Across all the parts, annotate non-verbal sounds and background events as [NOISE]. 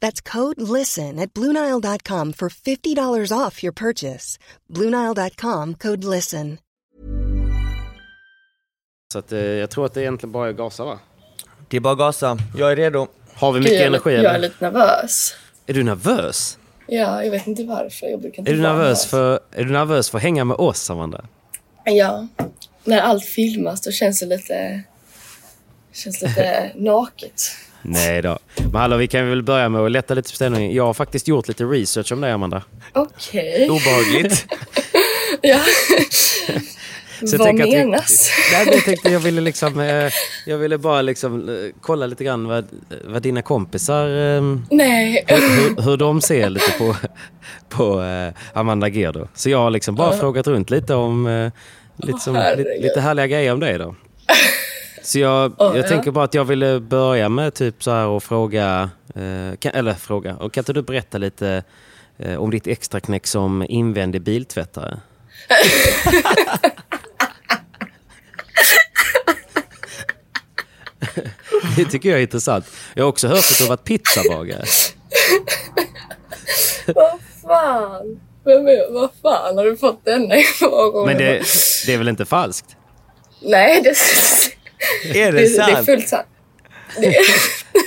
That's code LISTEN at Bluenile.com for $50 off your purchase. Bluenile.com code LISTEN. Så att, eh, jag tror att det egentligen bara är gasa va? Det är bara gasa. Jag är redo. Har vi mycket jag, energi lite- jag är lite nervös. Är du nervös? Ja, jag vet inte varför. Jag brukar inte Är du vara nervös för, är du nervös för att hänga med oss Amanda? Ja. När allt filmas då känns det lite... Känns lite [LAUGHS] naket. [LAUGHS] Nej då. Men hallå, vi kan väl börja med att lätta lite på stämningen. Jag har faktiskt gjort lite research om dig Amanda. Okej. Obehagligt. [LAUGHS] Ja. [LAUGHS] Så jag Vad att vi- menas? Nej, men jag tänkte jag ville liksom, eh, jag ville bara liksom eh, kolla lite grann vad, vad dina kompisar, eh, Nej. hur, hur de ser lite på, på eh, Amanda Gerdo. Så jag har liksom bara frågat runt lite om, lite, som, herregud. lite härliga grejer om dig då. Så jag, Ja, jag ja. tänker bara att jag ville börja med typ så här och fråga, eh, kan, eller fråga, och kan inte du berätta lite eh, om ditt extra knäck som invändig biltvättare? [LAUGHS] Det tycker jag är intressant. Jag har också hört att du har varit pizzabagare. Vad fan? Vad fan har du fått denna informationen? Men det, det är väl inte falskt? Nej, det, [LAUGHS] Är det det, det är sant? fullt sant. Det är,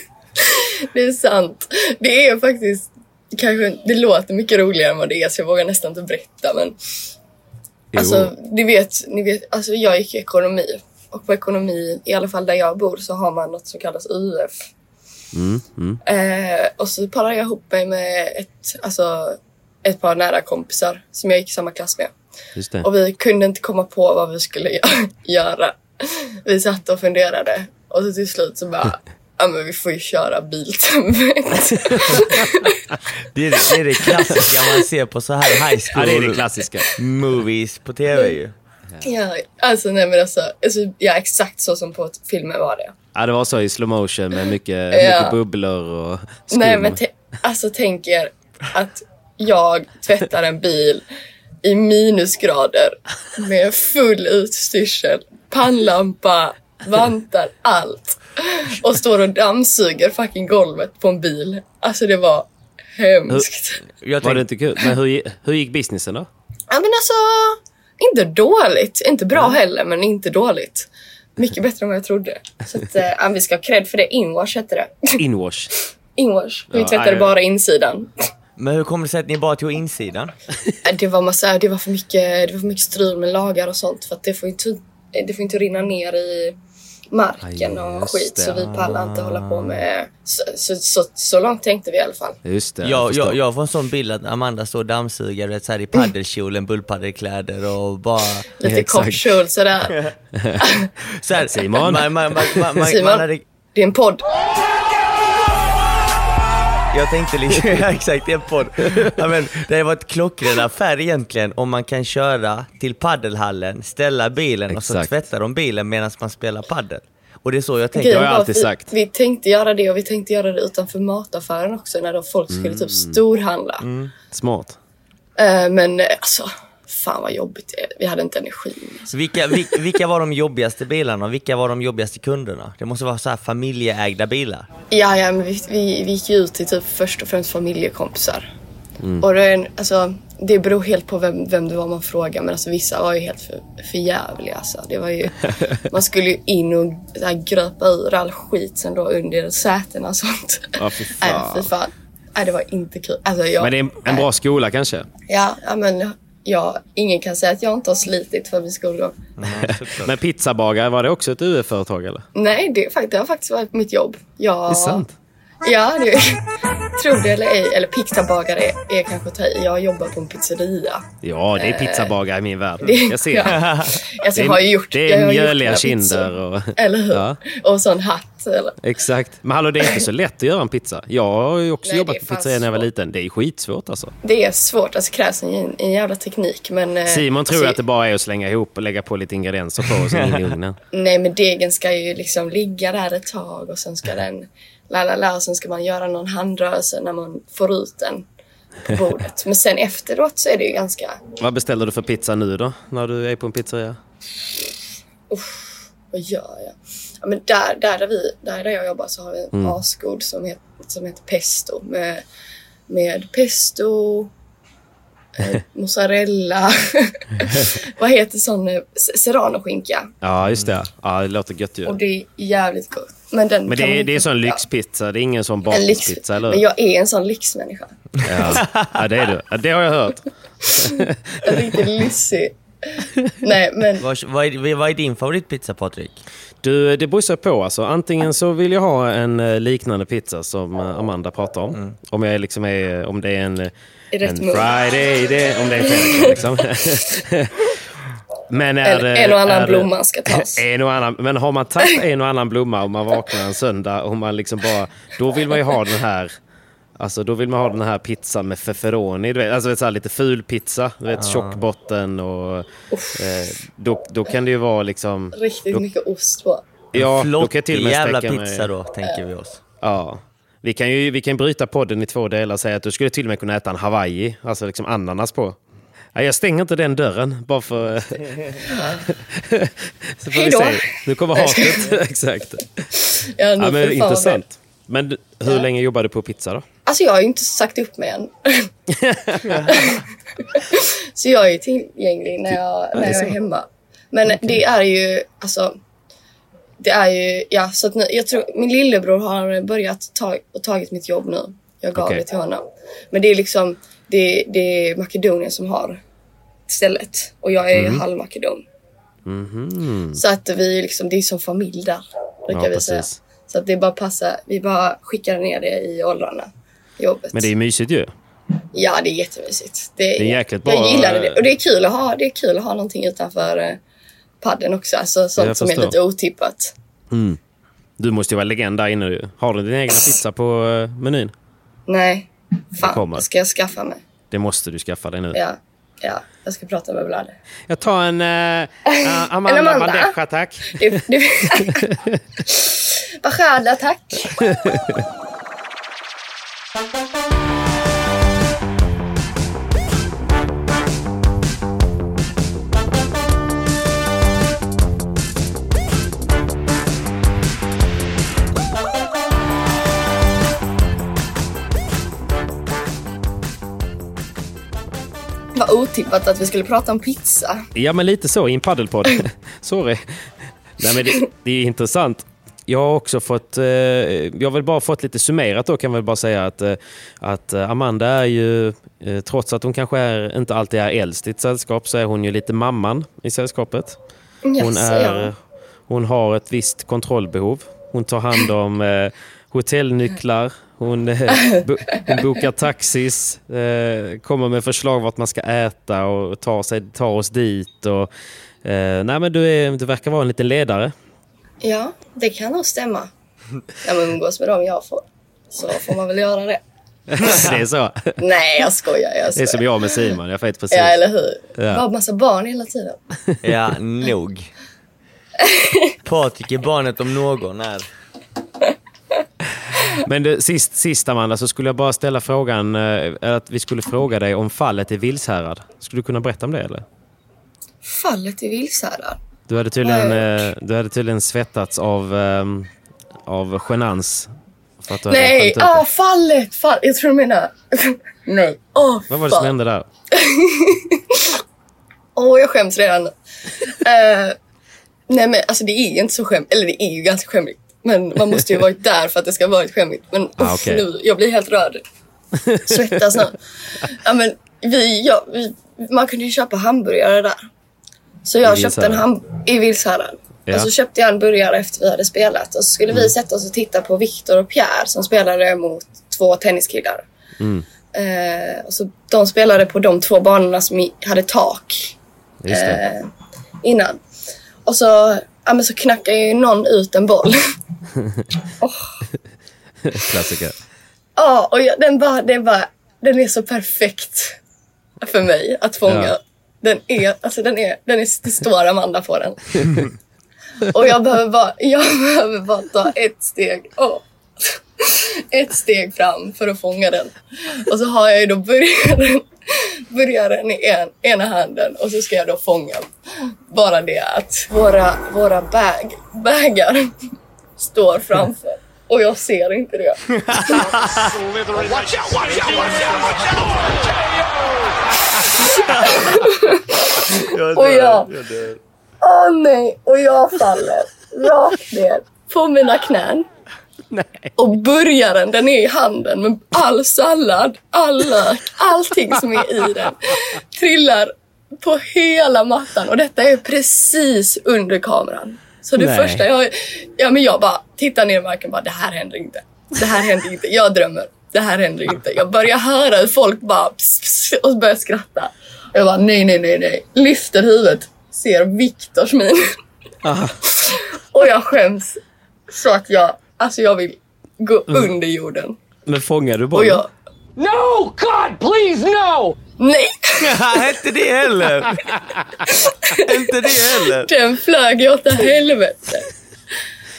[LAUGHS] det är sant. Det är faktiskt kanske, det låter mycket roligare än vad det är så jag vågar nästan inte berätta men Jo. alltså ni vet, ni vet, alltså jag gick ekonomi och på ekonomi, i alla fall där jag bor så har man något som kallas UF. Mm, mm. Eh, och så parade jag ihop mig med ett, alltså, ett par nära kompisar som jag gick i samma klass med. Och vi kunde inte komma på vad vi skulle gö- [LAUGHS] göra. Vi satt och funderade och så till slut så bara, [LAUGHS] ja men vi får ju köra biltvätt. [LAUGHS] Det är, det är det klassiska man ser på så här high Ja, school det är det klassiska. movies på tv ju. ja, alltså nej men alltså, alltså, ja exakt så som på filmen var det. Ja, det var så i slow motion med mycket, [LAUGHS] Ja. mycket bubblor och skum. Nej men alltså tänk er att jag tvättar en bil i minusgrader med full utstyrsel, pannlampa, vantar, allt. Och står och dammsuger fucking golvet på en bil. Alltså det var hemskt. Jag Var det inte kul? Men hur, hur gick businessen då? Ja men alltså, inte dåligt. Inte bra heller men inte dåligt. Mycket bättre än vad jag trodde. Så att, ja, vi ska ha cred för det. Inwash hette det. Inwash. Inwash. Vi Ja, tvättade bara insidan. men hur kommer det sig att ni bara tog insidan? Äh, Det var, massa, det var för mycket, det var för mycket strul med lagar och sånt för att det får inte, det får inte rinna ner i marken Ja, och skit det. så vi pallar inte hålla på med... Så, så, så, så långt tänkte vi i alla fall. Just det, Jag, jag, jag får en sån bild att Amanda står och dammsuger vet, så här, i paddelkjolen, bullpaddelkläder och bara... [LAUGHS] Lite kort kjol sådär. [LAUGHS] Så här, Simon. Man, man, man, man, man, Simon. man hade, Det är en podd. Jag tänkte liksom, [LAUGHS] exakt, en podd. Ja, men, det hade varit klockren affär egentligen om man kan köra till paddelhallen, ställa bilen och så Exakt. tvättar de bilen medan man spelar paddel. Och det är så jag tänker. Har jag var alltid att vi, sagt. Vi tänkte göra det och vi tänkte göra det utanför mataffären också när då folk skulle Mm. typ storhandla. Smart. Eh, men eh, alltså, fan vad jobbigt det är. Vi hade inte energi. Så vilka, vil- vilka var de jobbigaste bilarna och vilka var de jobbigaste kunderna? Det måste vara så här familjeägda bilar. Ja, ja, men vi, vi, vi gick ju ut till typ först och främst familjekompisar. Mm. Och det, är alltså, det beror helt på vem, vem det var man frågar men alltså, vissa var ju helt för, för jävliga. Alltså. Det var ju, [LAUGHS] man skulle ju in och här, gröpa ur all skit sen då under sätena och sånt. Ja, fy [LAUGHS] Nej, fan. fy fan. Nej, det var inte kul. Alltså, jag, Men det är en, en bra skola kanske? Ja, ja men ja, ingen kan säga att jag inte har slitit för min skolgång. [LAUGHS] Men pizzabagare, var det också ett UF-företag eller? Nej, det, det har faktiskt varit mitt jobb. Jag, Det är sant. Ja, det tror det eller ej. Eller pizzabagare är, är kanske att ta i. Jag jobbar på en pizzeria. Ja, det är pizzabagare i min värld. Det, Jag ser. Ja. [LAUGHS] Alltså, Det jag har är, gjort det jag är mjöliga kinder och... Eller hur? Ja. Och sån hatt. Eller. Exakt. Men hallå, det är inte så lätt att göra en pizza. Jag har ju också Nej, jobbat på pizzeria när jag var liten. Det är skitsvårt alltså. Det är svårt. Alltså, det krävs en, en jävla teknik. Men, eh, Simon tror alltså, att det bara är att slänga ihop och lägga på lite ingredienser på och sen in i ugnen. Nej, men degen ska ju liksom ligga där ett tag och sen ska den la la la och sen ska man göra någon handrörelse när man får ut den på bordet. Men sen efteråt så är det ju ganska... Vad beställer du för pizza nu då, när du är på en pizzeria? Vad gör jag? Ja, men där, där, där, vi, där, där jag jobbar så har vi en Mm. asgod som, het, som heter pesto. Med, med pesto, eh, [LAUGHS] mozzarella, [LAUGHS] vad heter sån eh, serranoskinka. Ja, just det. Ja, det låter gött ju. Och det är jävligt gott. Men, den Men det är, man det är sån lyxpizza, det är ingen sån en lyx, eller Men jag är en sån lyxmänniska. Ja. ja, det är du. Ja, det har jag hört. En riktigt lyxig. Nej, men Vad, vad, är, vad är din favoritpizza Patrik? Du, det beror på. Alltså. Antingen så vill jag ha en eh, liknande pizza som eh, Amanda pratar om. Om, jag liksom är, om det är en, en. Friday, det, om det är en fredag. Liksom. [LAUGHS] [LAUGHS] Men är en, det, en och annan är det- blomma ska tas. [LAUGHS] En och annan, men har man tagit en och annan blomma och man vaknar en söndag och man liksom bara... Då vill man ju ha den här... Alltså då vill man ha den här pizzan med feferoni, du vet, alltså vet, så här, lite ful pizza, du vet, tjock botten och... Eh, då, då kan det ju vara liksom... Riktigt då, mycket ost på. Ja, då kan jag Flottig till och med jävla pizza mig... då, tänker vi oss. Ja. Vi kan ju vi kan bryta podden i två delar och säga att du skulle till och med kunna äta en hawaii, alltså liksom ananas på. Nej, jag stänger inte den dörren, bara för... [LAUGHS] Så får vi Hejdå. se. Nu kommer hatet. [LAUGHS] Exakt. Ja, Ja, men intressant. Men hur länge jobbar du på pizza då? Alltså jag har ju inte sagt upp mig än. [LAUGHS] så jag är ju tillgänglig när jag, när jag är hemma. Men det är ju, alltså. Det är ju, ja så att nu, jag tror, min lillebror har börjat ta, och tagit mitt jobb nu. Jag gav Okej. det till honom. Men det är liksom, det, det är Makedonien som har stället. Och jag är Mm. halvmakedon. Så att vi liksom, det är som familj där. Brukar Ja, vi säga. precis. Så att det bara passar, vi bara skickar ner det i åldrarna. Jobbet. Men det är mysigt ju. Ja, det är jättemysigt. Det Det är jäkligt bra. Jag gillar det. Och det är kul att ha, det är kul att ha någonting utanför eh, padden också. Alltså sånt som är lite otippat. Du måste ju vara legend där inne. Har du din egen pizza på eh, menyn? Nej, fan. kommer. Det ska jag skaffa mig. Det måste du skaffa dig nu. Ja, ja. Jag ska prata med Vlade. Jag tar en [LAUGHS] uh, Amanda, En Amanda. Bandeja, tack. Det... [LAUGHS] Bashada, tack. [LAUGHS] otippat att vi skulle prata om pizza. Ja, men lite så i en paddelpodd. [LAUGHS] Sorry. Nej, men det, det är intressant. Jag har också fått, eh, jag har bara fått lite summerat då kan jag väl bara säga att, eh, att eh, Amanda är ju, trots att hon kanske är, inte alltid är äldst i ett sällskap, så är hon ju lite mamman i sällskapet. Hon, är, hon har ett visst kontrollbehov. Hon tar hand om hotellnycklar, hon, eh, [LAUGHS] bo, hon bokar taxis, eh, kommer med förslag vart man ska äta och tar, sig, tar oss dit. Och, eh, nej, men du, är, du verkar vara en liten ledare. Ja, det kan nog stämma. Ja, men umgås med dem jag får. Så får man väl göra det. [LAUGHS] det är så. Nej, jag skojar. Jag Det är skojar. som jag med Simon, jag vet precis. Ja, eller hur? Ja. Bara massa barn hela tiden. Ja, nog. [LAUGHS] Patrik är barnet om någon är. Men du, sist, sist Amanda, så skulle jag bara ställa frågan, eh, att vi skulle fråga dig om fallet i Vilshärad. Skulle du kunna berätta om det eller? Fallet i Vilshärad. Du hade tydligen, eh, du hade tydligen svettats av, ehm, av genans. För att du hade Nej, skämt ah, fallet, fall. Jag tror du menar... [LAUGHS] Nej. Åh, Vad var det som fan. hände där? [LAUGHS] Åh, jag skäms redan. uh, nej men alltså det är ju inte så skämmigt. Eller det är ju ganska skämmigt. Men man måste ju varit där för att det ska vara skämmigt. Men Ah, uff, nu, jag blir helt rörd. Svettas nu. Ja, men vi, ja, vi, man kunde ju köpa hamburgare där. Så jag köpte en Vilshärad? ham- i Vilshärad. Ja. Och så köpte jag en burgare efter vi hade spelat. Och så skulle vi sätta oss och titta på Viktor och Pierre som spelade mot två tenniskillar. Eh, och så de spelade på de två banorna som hade tak eh, innan. Och så, ja, men så knackade ju någon ut en boll. [LAUGHS] Klassiker. Ja, och jag, den, bara, den, bara, den är så perfekt för mig att fånga. Ja. Den är, alltså den är, den är, det står Amanda på den. och jag behöver bara, jag behöver bara ta ett steg, åh, ett steg fram för att fånga den. Och så har jag ju då burgaren, burgaren i en, ena handen och så ska jag då fånga. Bara det att våra, våra bag, bagar står framför och jag ser inte det. Och jag... Åh nej! Och jag faller rakt ner på mina knän. Och burgaren, den är i handen med all sallad, all lök, allting som är i den trillar på hela mattan. Och detta är precis under kameran. Så det Nej. första jag... Ja men jag bara tittar ner i marken och bara det här händer inte. Det här händer inte. Jag drömmer. Det här händer inte. Jag börjar höra hur folk bara pss, pss, och börjar skratta. Och jag bara nej, nej, nej, nej. Lyfter huvudet. Ser Viktors min. och jag skäms så att jag, alltså jag vill gå under jorden. Men fångade du Och bollen? jag, No! God, please, no! nej! [LAUGHS] inte det heller! [LAUGHS] inte det heller! Den flög ju åt helvete.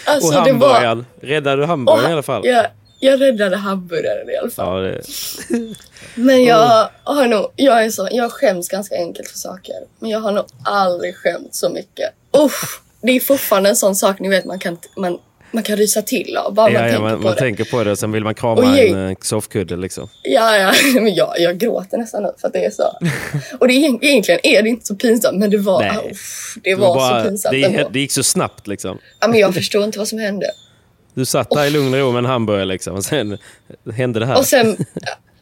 Alltså Och det var... hamburgaren? Räddade du hamburgaren i alla fall? Jag, jag räddade hamburgaren i alla fall. Ja, det... Men jag har nog, jag är så, jag skäms ganska enkelt för saker. Men jag har nog aldrig skämt så mycket. Uff, det är fortfarande en sån sak ni vet man kan, man, man kan rysa till av. Bara man Ja, ja, tänker man, på man det. tänker på det och sen vill man krama Oj. en eh, soffkudde liksom. Ja, ja, [LAUGHS] men jag, jag gråter nästan nu för att det är så. [LAUGHS] Och det egentligen är det inte så pinsamt, men det var, Nej. uff, det var, bara- så pinsamt det, ändå. det gick så snabbt liksom. Ja, men jag förstår inte vad som hände. Du satt där i lugn och ro med en hamburgare liksom och sen hände det här. Och sen,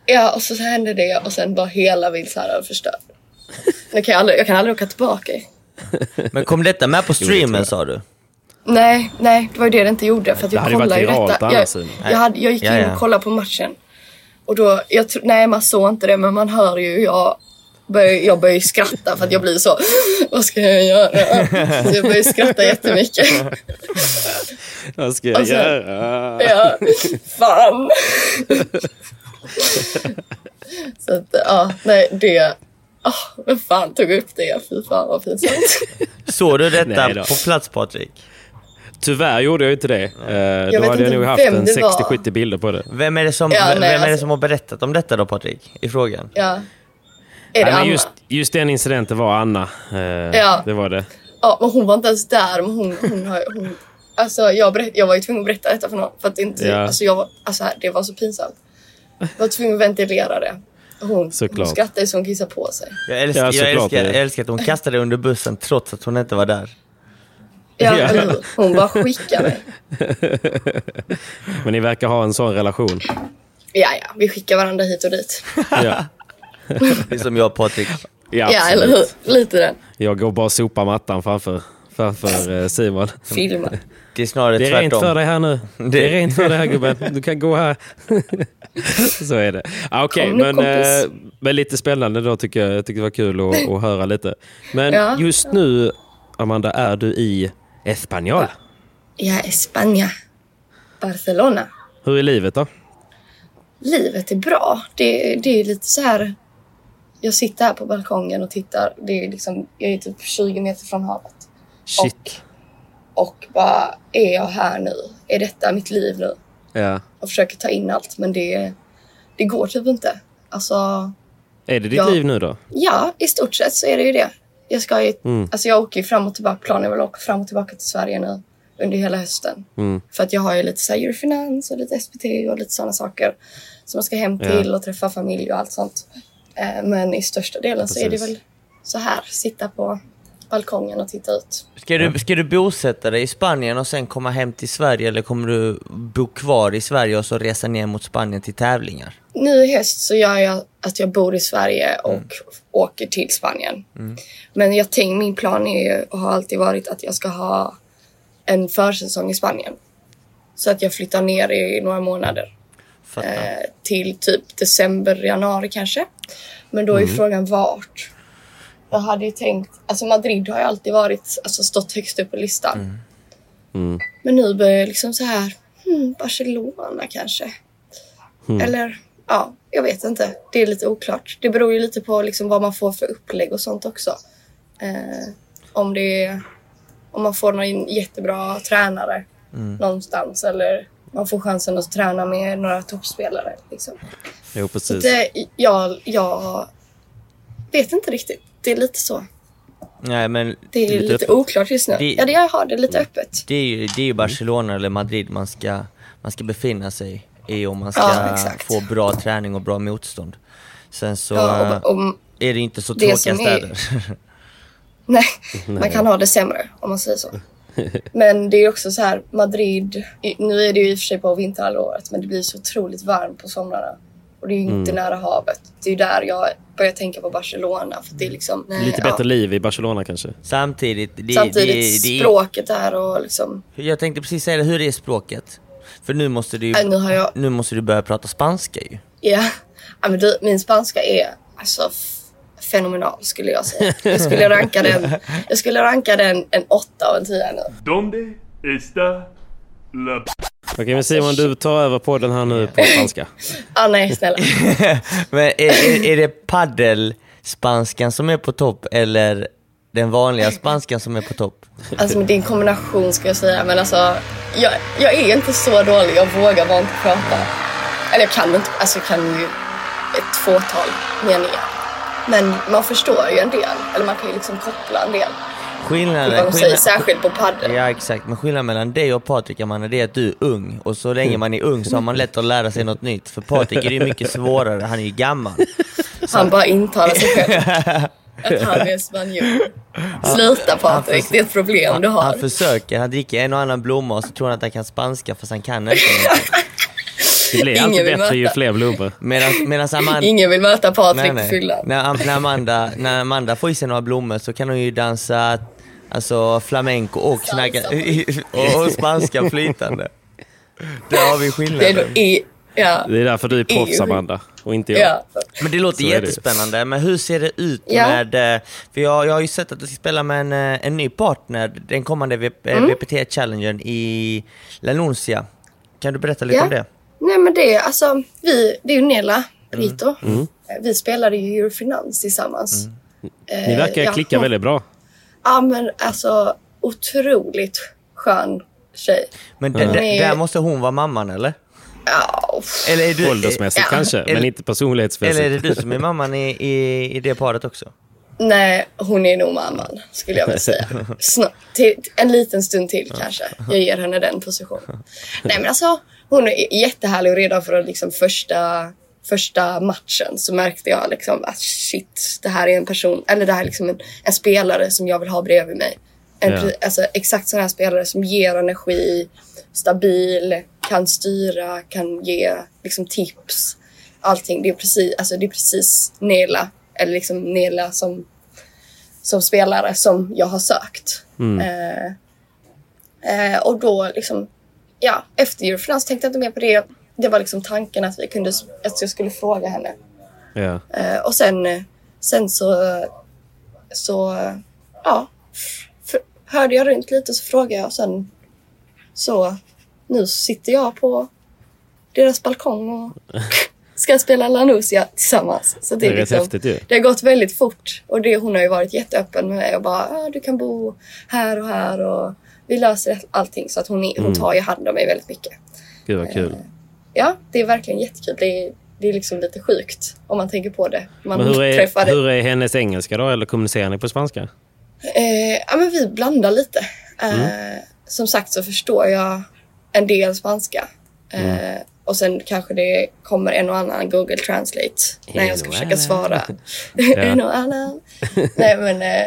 ja, och så hände det och sen var hela Vilshärad förstörd. Det kan jag, aldrig, jag kan aldrig åka tillbaka. Men kom detta med på streamen sa du? Nej, nej, det var ju det det inte gjorde. För att Det jag hade ju varit kollade ju viralt detta. Jag, jag, hade, jag gick in Ja, ja. och kollade på matchen. Och då, jag, nej man såg inte det men man hör ju, jag börjar, jag börjar ju skratta för att jag blir så, vad ska jag göra? Så jag börjar skratta jättemycket. Vad ska jag sen- göra? Ja, fan. Så att, ja, nej det, oh, vem fan tog upp det? Fy fan vad pinsamt. Såg du detta på plats Patrik? Tyvär gjorde jag inte det. Eh, då vet hade jag nog haft vem en det var. 60-70 bilder på det. Vem är det som, Ja, vem nej, är det alltså- som har berättat om detta då Patrik? I frågan? Ja. Är det Nej, men Anna? just, just den incidenten var Anna. Eh, Ja. Det var det. Ja, men hon var inte ens där. Men hon, hon, har, hon, alltså, jag, berätt, jag var ju tvungen att berätta detta för någon. För att inte, Ja. alltså, jag var, alltså, det var så pinsamt. Jag var tvungen att ventilera det. Hon, hon Såklart. skrattade så hon kissade på sig. Jag älskar, Ja, jag, älskar, jag älskar att hon kastade under bussen trots att hon inte var där. Ja, Ja. Hon bara skickade mig. [LAUGHS] Men ni verkar ha en sån relation. Ja, ja, vi skickar varandra hit och dit. Ja, [LAUGHS] Det är som jag och Patrik. ja, Ja, eller hur? Lite den. Jag går bara och sopar mattan framför, framför eh, Simon. Filma. Det är snarare Det är rent för tvärtom. dig här nu. [LAUGHS] Det är rent för dig här gubben. Du kan gå här. Så är det. Ah, Okej, nu, men, eh, men lite spännande då tycker jag. Jag tycker det var kul att, att höra lite. Men Ja. just nu, Amanda, är du i Espanyol. Ja, España. Barcelona. Hur är livet då? livet är bra. Det, det är lite så här... Jag sitter här på balkongen och tittar. Det är liksom, jag är typ 20 meter från havet. Shit. Och bara, är jag här nu? Är detta mitt liv nu? Ja. Och försöker ta in allt, men det, det går typ inte. Alltså, Är det ditt Ja. liv nu då? ja, i stort sett så är det ju det. Jag ska ju, Mm. alltså jag åker ju fram och tillbaka. Planen är väl att åka fram och tillbaka till Sverige nu under hela hösten. Mm. För att jag har ju lite så här Eurofinans och lite SPT och lite sådana saker som jag ska hem Ja. till och träffa familj och allt sånt. Eh, men i största delen så är det Precis. väl så här, sitta på balkongen och titta ut. Ska du, ska du bosätta dig i Spanien och sen komma hem till Sverige eller kommer du bo kvar i Sverige och så resa ner mot Spanien till tävlingar? Nu i höst så gör jag att jag bor i Sverige och åker till Spanien. Men jag tänker, min plan är ju, och har alltid varit att jag ska ha en försäsong i Spanien. Så att jag flyttar ner i några månader. Eh, till typ december, januari kanske. Men då är frågan vart. Jag hade ju tänkt, alltså Madrid har ju alltid varit, alltså stått högst upp på listan. Men nu börjar jag liksom så här, hmm, Barcelona kanske. Eller, ja, jag vet inte. Det är lite oklart. Det beror ju lite på liksom vad man får för upplägg och sånt också. Eh, om det är, om man får någon jättebra tränare någonstans eller man får chansen att träna med några toppspelare. Liksom. Jo, precis. det, jag, jag vet inte riktigt. Det är lite så. Nej men Det är Lite lite, oklart just nu. Det- Ja, det jag har det lite öppet. det är ju, det är ju Barcelona eller Madrid man ska, man ska befinna sig i om man ska Ja, få bra träning och bra motstånd. Sen så Ja, eh, och, och, är det inte så det tråkiga som är- städer. [LAUGHS] nej, man kan ha det sämre om man säger så. [LAUGHS] Men det är också så här, Madrid, nu är det ju i och för sig på vinterhalvåret men det blir så otroligt varmt på somrarna. Och det är ju inte Mm. nära havet. Det är ju där jag börjar tänka på Barcelona. För det är liksom, Lite ja, bättre liv i Barcelona kanske? Samtidigt, det, Samtidigt det, det, språket där och liksom, Jag tänkte precis säga det, hur är språket? För nu måste du, äh, nu har jag nu måste du börja prata spanska ju. Ja, ja men du, min spanska är alltså fenomenal skulle jag säga. Jag skulle ranka den, jag skulle ranka den en åtta av en tia nu. ¿Dónde está la Okej, men Simon, du tar över på den här nu på spanska. [LAUGHS] Ah, nej, snälla. [LAUGHS] Men är, är, är det paddelspanskan som är på topp eller den vanliga spanskan som är på topp? Alltså det är en kombination ska jag säga. Men alltså, jag, jag är inte så dålig. Jag vågar bara inte prata. Eller jag kan inte, alltså jag kan ju ett fåtal meningar. Men man förstår ju en del. Eller man kan ju liksom koppla en del. Skillnaden, de säger, särskilt på padel. ja exakt, men skillnaden mellan dig och Patrik Amanda det är att du är ung och så länge man är ung så har man lätt att lära sig något nytt. För Patrik är det ju mycket [LAUGHS] svårare, han är ju gammal. Han bara intalar sig själv. [LAUGHS] Att han är spanjor. Sluta Patrik, det är ett problem du Han, har. han försöker, han dricker en och annan blomma och så tror han att han kan spanska fast han kan inte. Det blir Ingen alltid vill bättre ju möta. fler blommor. Medan, medan Amanda... Ingen vill möta Patrik Nej, på fyllan. När, när, Amanda, när Amanda får i sig några blommor så kan hon ju dansa alltså, flamenco och snacka och, [LAUGHS] och spanska flytande. Där har vi Det är skillnaden. i, ja, Det är därför du är proffs. Amanda. Och inte jag. ja. Men det låter Så är det jättespännande. Men hur ser det ut Ja. med... eh, För jag, jag har ju sett att du ska spela med en, eh, en ny partner, den kommande eh, Mm. VPT Challengern i La Nuncia. Kan du berätta lite Ja. om det? Nej men det är alltså, vi, det är ju Nela Brito. Mm. Eh, Vi spelade ju Eurofinans tillsammans. Eh, Ni verkar ja, klicka väldigt bra. Ja men alltså otroligt skön tjej. Men är- där måste hon vara mamman eller? Ja. Eller är du, Åldersmässigt Ja. kanske, men Eller- inte personlighetsmässigt. Eller är det du som är mamman i, i, i det paret också? Nej, hon är nog mamman skulle jag vilja säga. Snart, till, en liten stund till kanske. Jag ger henne den positionen. Nej men alltså, hon är jättehärlig och redan från liksom första, första matchen så märkte jag liksom att shit, det här är en person, eller det här är liksom en, en spelare som jag vill ha bredvid mig. En, pre- alltså, exakt sån här spelare som ger energi, stabil, kan styra, kan ge liksom, tips. Allting. Det är precis, alltså, det är precis Nela, eller liksom Nela som, som spelare som jag har sökt. Eh, eh, och då liksom, ja, efter Eurofinans tänkte jag inte mer på det. Det var liksom tanken att vi kunde, att jag skulle fråga henne. Ja. Eh, och sen, eh, sen så, så ja, f- hörde jag runt lite så frågade jag och sen så nu sitter jag på deras balkong och [LAUGHS] ska spela Lanusia tillsammans. Så det, Det är rätt liksom, häftigt ju. det har gått väldigt fort. Och det, hon har ju varit jätteöppen med mig och bara ah, du kan bo här och här och vi löser allting. Så att hon, är- Mm. hon tar ju hand om mig väldigt mycket. Gud vad kul. Ja, det är verkligen jättekul. Det är, det är liksom lite sjukt om man tänker på det. Man Men hur är, träffar hur är hennes engelska då? Eller kommunicerar ni på spanska? Eh, ja, men vi blandar lite. Eh, Mm. Som sagt så förstår jag en del spanska. Eh, Mm. Och sen kanske det kommer en och annan Google Translate när jag ska försöka svara. [LAUGHS] [LAUGHS] En och annan. [LAUGHS] Nej, men eh,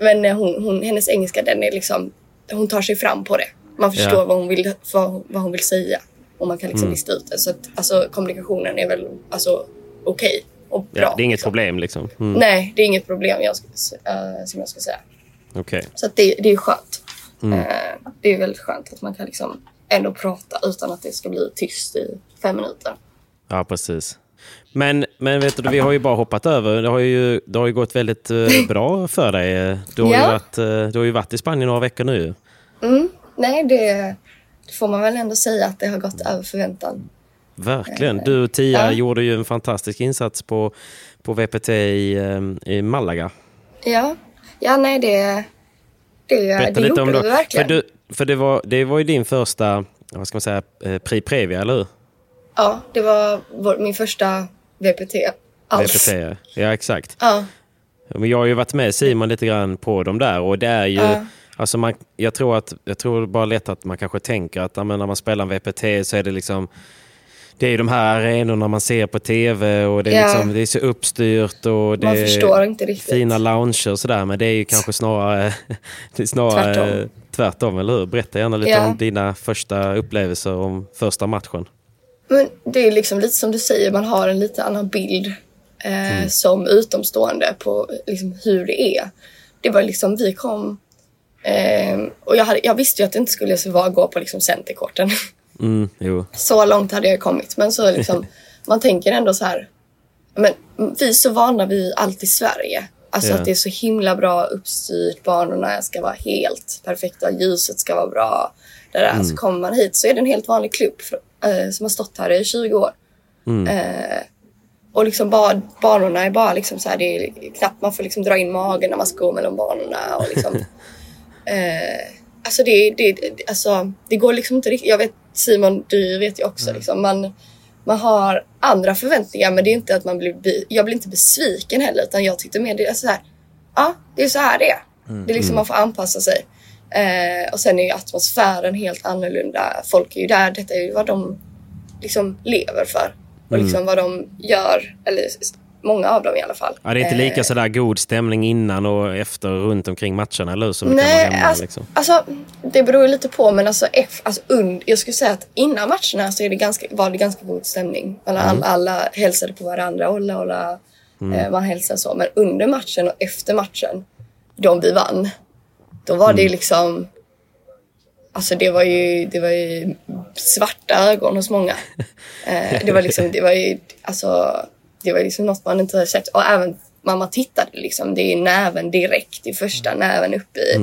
men eh, hon, hon, hennes engelska den är liksom, hon tar sig fram på det. Man förstår Ja. vad, hon vill, vad, vad hon vill säga. Och man kan liksom Mm. lista ut det. Så att, alltså, kommunikationen är väl alltså, okej och bra. Ja, det är inget liksom. problem liksom? Mm. Nej, det är inget problem jag eh, som jag ska säga. Okej. Så att det, det är skönt. Mm. Eh, det är väldigt skönt att man kan liksom ändå prata utan att det ska bli tyst i fem minuter. Ja, precis. Men, men vet du, vi har ju bara hoppat över. Det har ju, det har ju gått väldigt eh, [LAUGHS] bra för dig. Du har, ju Ja. varit, eh, du har ju varit i Spanien några veckor nu. ju. Nej, det får man väl ändå säga att det har gått över förväntan. Verkligen. Du och Tia Ja. gjorde ju en fantastisk insats på, på VPT i, eh, i Malaga. Ja, ja nej det, det, Berätta det lite gjorde om vi det. För, verkligen. du, för det, var, det var ju din första, vad ska man säga, eh, Prix Previa, eller hur? Ja, det var vår, min första VPT alls. VPT, ja exakt. Ja, Men jag har ju varit med Simon lite grann på dem där och det är ju, Ja. Alltså man, jag tror att, jag tror bara lätt att man kanske tänker att när man spelar en VPT så är det liksom, det är ju de här arenorna man ser på tv och det är, Ja. liksom, det är så uppstyrt och det man förstår inte riktigt. fina lounger och sådär men det är ju kanske snarare, [LAUGHS] snarare Tvärtom. tvärtom. eller hur? Berätta gärna lite Ja. om dina första upplevelser om första matchen. Men det är liksom lite som du säger, man har en lite annan bild eh, som utomstående på liksom, hur det är. Det var liksom, vi kom eh, och jag, hade, jag visste ju att det inte skulle vara gå på liksom, centerkorten. Mm, [LAUGHS] så långt hade jag kommit. Men så liksom, [LAUGHS] man tänker ändå så här, men vi är så vana vid allt i Sverige. Alltså Ja. att det är så himla bra uppstyrt, banorna ska vara helt perfekta, ljuset ska vara bra. Det där. Så kommer man hit så är det en helt vanlig klubb för, eh, som har stått här i 20 år. Eh, och liksom bara, banorna är bara liksom så här, det är knappt man får liksom dra in magen när man ska gå mellan banorna. Och liksom, [LAUGHS] eh, alltså, det, det, alltså det går liksom inte riktigt. Jag vet Simon, du vet ju också liksom. Man, man har andra förväntningar men det är inte att man blir, jag blir inte besviken heller utan jag tyckte mer det är så här. Ja, det är så här det är. Det är liksom man får anpassa sig. Eh, och sen är ju atmosfären helt annorlunda. Folk är ju där, detta är ju vad de liksom lever för. Och liksom vad de gör, eller många av dem i alla fall. Ja, det är inte lika Eh, sådär god stämning innan och efter runt omkring matcherna, eller? Som Nej, hemma. alltså, liksom. alltså det beror lite på men alltså, F, alltså und, jag skulle säga att innan matcherna så är det ganska, var det ganska god stämning. Alla, Mm. alla, alla hälsade på varandra, olla, olla, eh, man hälsade så. Men under matchen och efter matchen, de vi vann, då var Mm. det liksom Alltså det var ju, det var ju svarta ögon hos många. [LAUGHS] Eh, det var liksom, det var ju, alltså, det var liksom något man inte hade sett. Och även man tittade liksom, det är näven direkt i första näven upp i,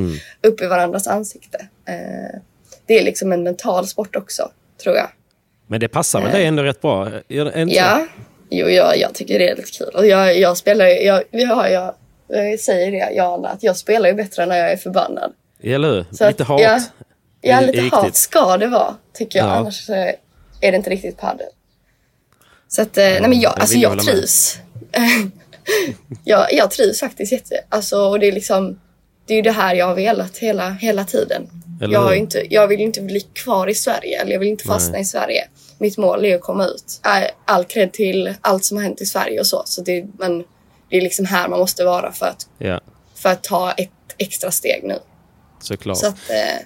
upp i varandras ansikte. Eh, det är liksom en mental sport också, tror jag. Men det passar väl dig ändå rätt bra? Så? Ja, jo, jag, jag tycker det är lite kul. Och jag, jag spelar jag, har, jag, jag säger det, Jana, att jag spelar ju bättre när jag är förbannad. Eller hur? Så att- Lite hat. Ja, ja lite viktigt. hat ska det vara, tycker jag. Ja. Annars så är det inte riktigt padel. Så att, eh, nej men jag, alltså jag jag trivs. [LAUGHS] jag, jag trivs faktiskt jätte, alltså och det är liksom, det är ju det här jag har velat hela, hela tiden. Eller Jag, har inte, jag vill inte bli kvar i Sverige, eller jag vill inte fastna Nej. i Sverige. Mitt mål är att komma ut. Äh, All cred till allt som har hänt i Sverige och så. så det, men det är liksom här man måste vara för att, Ja, för att ta ett extra steg nu. såklart. Så att, eh,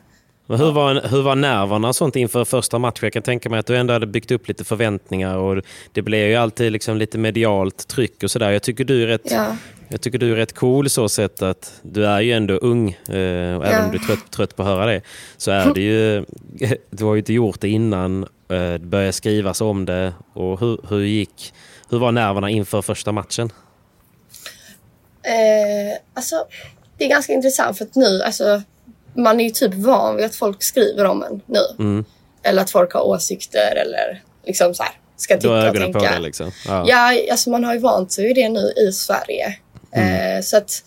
Men hur, var, hur var nerverna och sånt inför första matchen? Jag kan tänka mig att du ändå hade byggt upp lite förväntningar och det blev ju alltid liksom lite medialt tryck och sådär. Jag tycker du är rätt, Ja. jag tycker du är rätt cool så sätt att du är ju ändå ung. Eh, och även om du är trött, trött på att höra det så är det ju... [LAUGHS] Du har ju inte gjort det innan. Eh, det började skrivas om det. Och hur, hur gick... Hur var nerverna inför första matchen? Eh, alltså, det är ganska intressant för att nu, alltså, man är ju typ van vid att folk skriver om en nu. Eller att folk har åsikter eller liksom så här, ska titta och ögonen på tänka. det liksom. Ja. Ja, alltså man har ju vant sig vid det nu i Sverige. Mm. Eh, så att,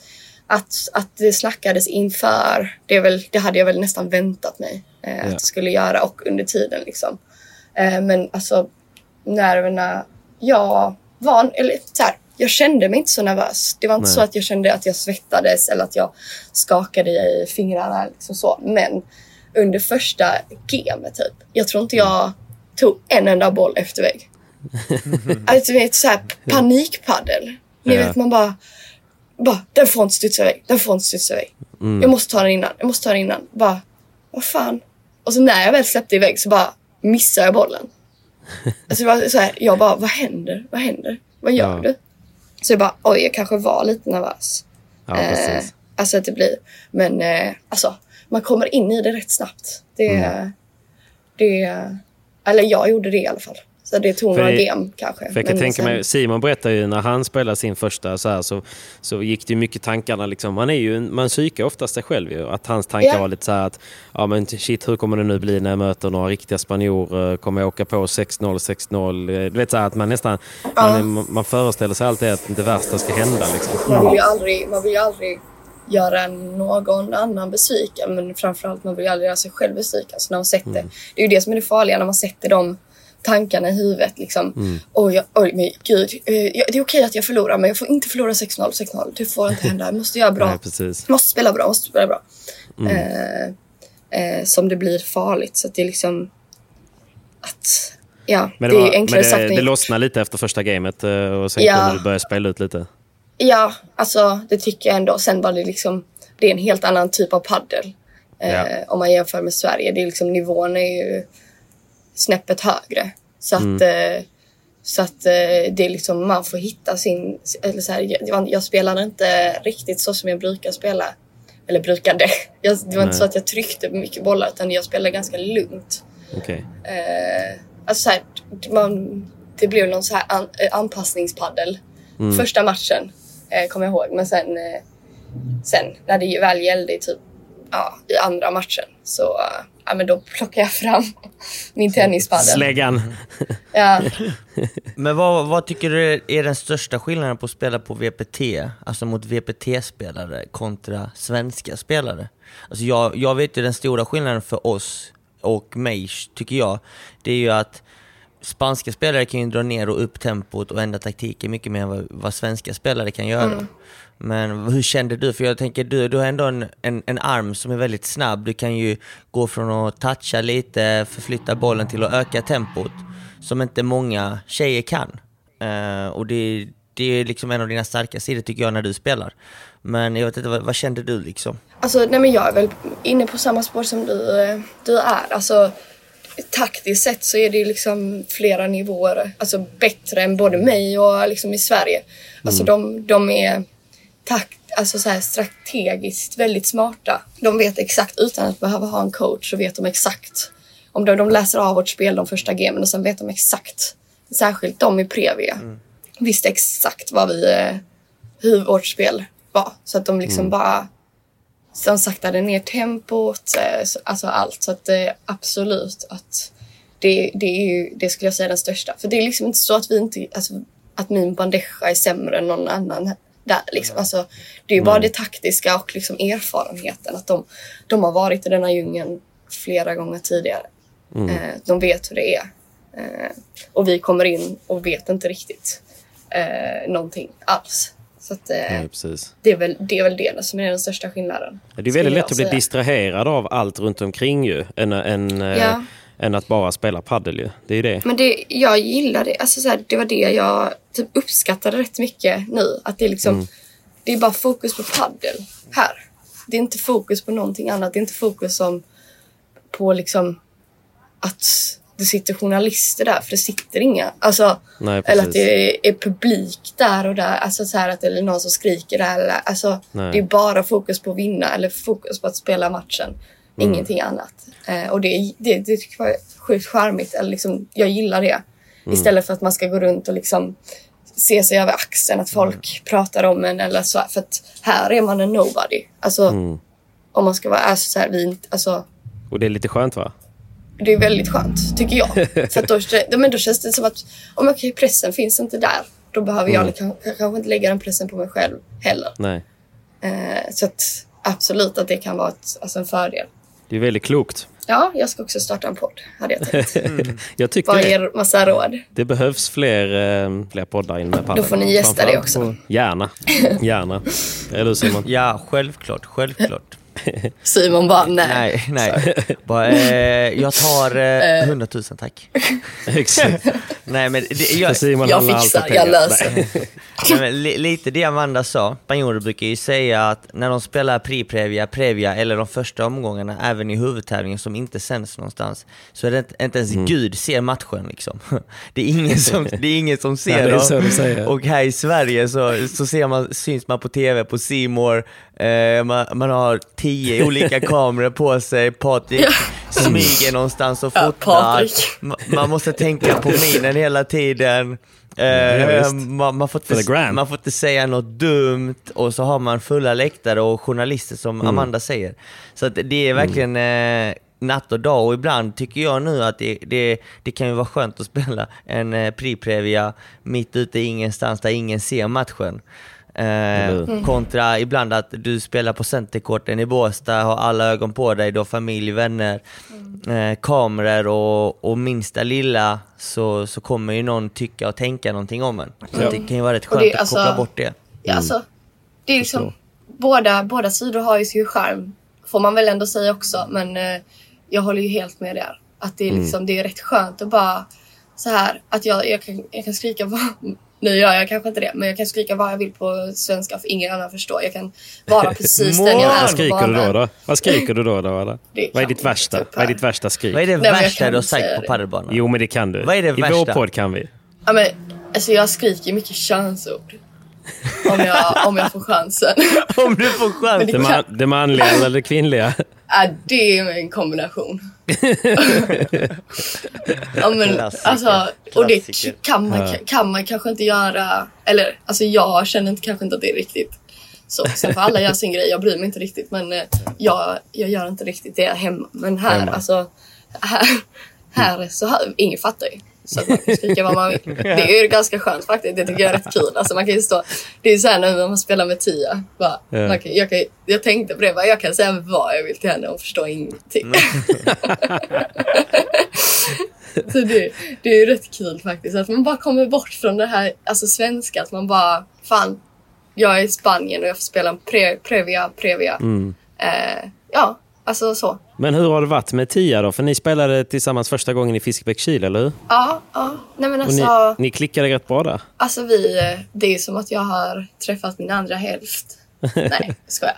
att, att det snackades inför, det, väl, det hade jag väl nästan väntat mig eh, Ja. att det skulle göra och under tiden liksom. Eh, men alltså nerverna, jag var, eller så här, jag kände mig inte så nervös. Det var inte Nej. så att jag kände att jag svettades eller att jag skakade i fingrarna. Liksom så. Men under första gamet typ, jag tror inte jag tog en enda boll efter vägg. [LAUGHS] Alltså du vet såhär panikpaddel. Ni vet man bara, bara den får inte studsa iväg, den får inte studsa iväg. Mm. Jag måste ta den innan, jag måste ta den innan. Bara, vad fan. Och så när jag väl släppte iväg så bara missade jag bollen. [LAUGHS] Alltså det var så här, jag bara, vad händer? Vad händer? Vad gör Ja. du? Så jag bara, oj jag kanske var lite nervös. Ja, Eh, alltså att det blir, men eh, alltså man kommer in i det rätt snabbt. Det, Mm. det, eller jag gjorde det i alla fall. Så det tog några game kanske. För jag kan tänka sen- mig, Simon berättade ju när han spelade sin första så, här, så, så gick det mycket tankarna. Liksom. Man, är ju, man psykar oftast sig själv ju. Att hans tankar Ja. var lite så här att ja, men shit, hur kommer det nu bli när jag möter några riktiga spanjorer? Kommer jag åka på 6-0, 6-0? Eh, Du vet så här, att man nästan man, är- man föreställer sig alltid att det värsta ska hända. Liksom. Man vill ju aldrig, man vill ju aldrig göra någon annan besviken men framförallt man vill ju aldrig göra sig själv besviken. Så när man sätter, Mm. Det är ju det som är det farliga när man sätter de tankarna i huvudet. Liksom. Mm. Oj, oj, men gud. eh, Det är okej att jag förlorar men jag får inte förlora 6-0, 6-0. Det får inte hända. Jag måste göra bra. Nej, måste spela bra, måste spela bra. Mm. Eh, eh, som det blir farligt. Så att det är liksom att Ja, Men det, det, är var, enklare men sagt det, än det gjort. lossnade lite efter första gamet eh, och sen Ja. kunde du börja spela ut lite. Ja, alltså det tycker jag ändå. Sen var det liksom, det är en helt annan typ av paddel. Eh, Ja. Om man jämför med Sverige. Det är liksom, nivån är ju snäppet högre. Så att, eh, så att eh, det är liksom, man får hitta sin... Eller så här, jag, jag spelade inte riktigt så som jag brukar spela. Eller brukade. [LAUGHS] Jag, det var inte Nej. så att jag tryckte mycket bollar utan jag spelade ganska lugnt. Okej. Eh, alltså så här, man, det blev någon så här an, eh, anpassningspaddel. Första matchen eh, kommer jag ihåg. Men sen, eh, sen när det väl gällde i typ ja, i andra matchen så ja, men då plockade jag fram [LAUGHS] min tennispaddel. Släggan. Ja. [LAUGHS] Men vad, vad tycker du är den största skillnaden på att spela på VPT, alltså mot VPT-spelare kontra svenska spelare? Alltså jag, jag vet ju den stora skillnaden för oss och mig, tycker jag, det är ju att spanska spelare kan ju dra ner och upp tempot och ändra taktiken mycket mer än vad, vad svenska spelare kan göra. Men hur kände du? För jag tänker, du, du har ändå en, en, en arm som är väldigt snabb. Du kan ju gå från att toucha lite, förflytta bollen till att öka tempot. Som inte många tjejer kan. Eh, och det, det är liksom en av dina starka sidor tycker jag när du spelar. Men jag vet inte, vad, vad kände du liksom? Alltså, nej men jag är väl inne på samma spår som du, eh, du är. Alltså, taktiskt sett så är det ju liksom flera nivåer. Alltså bättre än både mig och liksom i Sverige. Alltså de, de är takt, alltså så här strategiskt väldigt smarta. De vet exakt, utan att behöva ha en coach, så vet de exakt. Om de, de läser av vårt spel de första gamen och sen vet de exakt. Särskilt de i Previa. Visste exakt vad vi, eh, hur vårt spel var. Så att de liksom bara de saktade ner tempot, eh, så- alltså allt. Så att det är absolut att det, det är ju, det skulle jag säga den största. För det är liksom inte så att vi inte, alltså att min bandeja är sämre än någon annan där liksom. Alltså, det är ju bara det taktiska och liksom erfarenheten. Att de, de har varit i denna djungeln flera gånger tidigare. Eh, de vet hur det är. Eh, och vi kommer in och vet inte riktigt eh, någonting alls. Så att, eh, Nej, det, är väl, det är väl det som är den största skillnaden. Det är väldigt lätt att bli distraherad av allt runt omkring ju. Än, än, eh, Ja. Än att bara spela paddel ju. Det är det. Men det, jag gillar det. Alltså så här, det var det jag typ uppskattade rätt mycket nu. Att det är liksom, Mm. det är bara fokus på paddel här. Det är inte fokus på någonting annat. Det är inte fokus som på liksom att det sitter journalister där, för det sitter inga. Alltså, Nej, eller att det är publik där och där. Alltså så här att det är någon som skriker där. Eller, alltså, Nej. det är bara fokus på att vinna eller fokus på att spela matchen. Mm. Ingenting annat. Eh, och det, det, det tycker jag är sjukt charmigt. Eller liksom, jag gillar det. Mm. Istället för att man ska gå runt och liksom se sig över axeln. Att folk pratar om en eller så. För att här är man en nobody. Alltså, Mm. om man ska vara alltså, så här, vi, inte- alltså, Och det är lite skönt va? det är väldigt skönt, tycker jag. [LAUGHS] För att då, men då känns det som att om okay, pressen finns inte där. Då behöver jag liksom, kanske inte lägga den pressen på mig själv heller. Nej. Eh, så att absolut att det kan vara ett, alltså en fördel. Det är väldigt klokt. Ja, jag ska också starta en podd, hade jag tänkt. [LAUGHS] Jag tycker Bara ger massa råd. Det behövs fler, eh, fler poddar in med padel. Då får ni gästa det också. Gärna. Gärna. [LAUGHS] Eller hur Simon? Ja, självklart, självklart. [LAUGHS] Simon bara, nej. Nej, nej. Bara, eh, jag tar eh, [LAUGHS] 100 000 tack. [LAUGHS] Exakt. Nej men det, jag, Simon Jag fixar, jag löser. Nej. Nej, men li, lite det Amanda sa, spanjorer brukar ju säga att när de spelar Pri-Previa, Previa eller de första omgångarna, även i huvudtävlingen som inte sänds någonstans, så är det inte, inte ens Mm. Gud ser matchen liksom. Det är ingen som, det är ingen som ser Nej, det är dem. så du säger. Och här i Sverige så, så ser man, syns man på TV, på More, eh, man, man har tio olika [LAUGHS] kameror på sig, Patrik smyger någonstans och fotar. Man måste tänka på [LAUGHS] minen hela tiden. Eh, Ja, visst. man, man, får inte, man får inte säga något dumt och så har man fulla läktare och journalister som Mm. Amanda säger. Så att det är verkligen eh, natt och dag och ibland tycker jag nu att det, det, det kan ju vara skönt att spela en eh, Pri-Previa mitt ute i ingenstans där ingen ser matchen. Eh, Eller kontra ibland att du spelar på Centerkorten i Båstad, har alla ögon på dig, du har familj, vänner, eh, kameror och, och minsta lilla så, så kommer ju någon tycka och tänka någonting om en. Så att det kan ju vara rätt skönt det- att alltså- koppla bort det. Ja, alltså, det är liksom, båda, båda sidor har ju sin charm. Får man väl ändå säga också. Men eh, jag håller ju helt med där. Att det är, liksom, det är rätt skönt att bara så här att jag, jag, kan, jag kan skrika vad, nu gör jag kanske inte det, men jag kan skrika vad jag vill på svenska för ingen annan förstår. Jag kan vara precis den jag är Vad skriker du då? då? Vad skriker du då? då Vad är ditt värsta? Vad är ditt värsta skrik? Vad är det jag värsta du har sagt på padelbanan? Jo, men det kan du. Vad är det I vår värsta? podd kan vi. Ja, men, alltså jag skriker mycket könsord. Om jag, om jag får chansen. [LAUGHS] Om du får chans! Men det- Det, man, det manliga eller det kvinnliga? Ja, det är en kombination. [LAUGHS] ja, men, Klassiker. alltså, och det kan man, kan man kanske inte göra. Eller alltså jag känner inte, kanske inte att det är riktigt så. Sen får alla göra sin grej. Jag bryr mig inte riktigt. Men eh, jag, jag gör inte riktigt det hemma. Men här, Hemma. alltså. Här, här så här, ingen fattar ju. Så att man kan skrika vad man vill. [LAUGHS] Det är ju ganska skönt faktiskt. Det tycker jag är rätt kul. Alltså man kan ju stå, det är ju såhär när man spelar med Tia. Bara, Ja. man kan, jag, kan, jag tänkte på det. Bara, jag kan säga vad jag vill till henne och förstå ingenting. [LAUGHS] så det, det är ju rätt kul faktiskt. Att man bara kommer bort från det här alltså svenska. Att man bara, fan, jag är i Spanien och jag får spela en pre, Previa, Previa. Eh, ja, alltså så. Men hur har det varit med Tia då? För ni spelade tillsammans första gången i Fiskebäckskil, eller hur? Ja, ja. Nej men Och alltså. ni, ni klickade rätt bra där. Alltså vi, det är som att jag har träffat min andra hälft. [LAUGHS] Nej, skojar.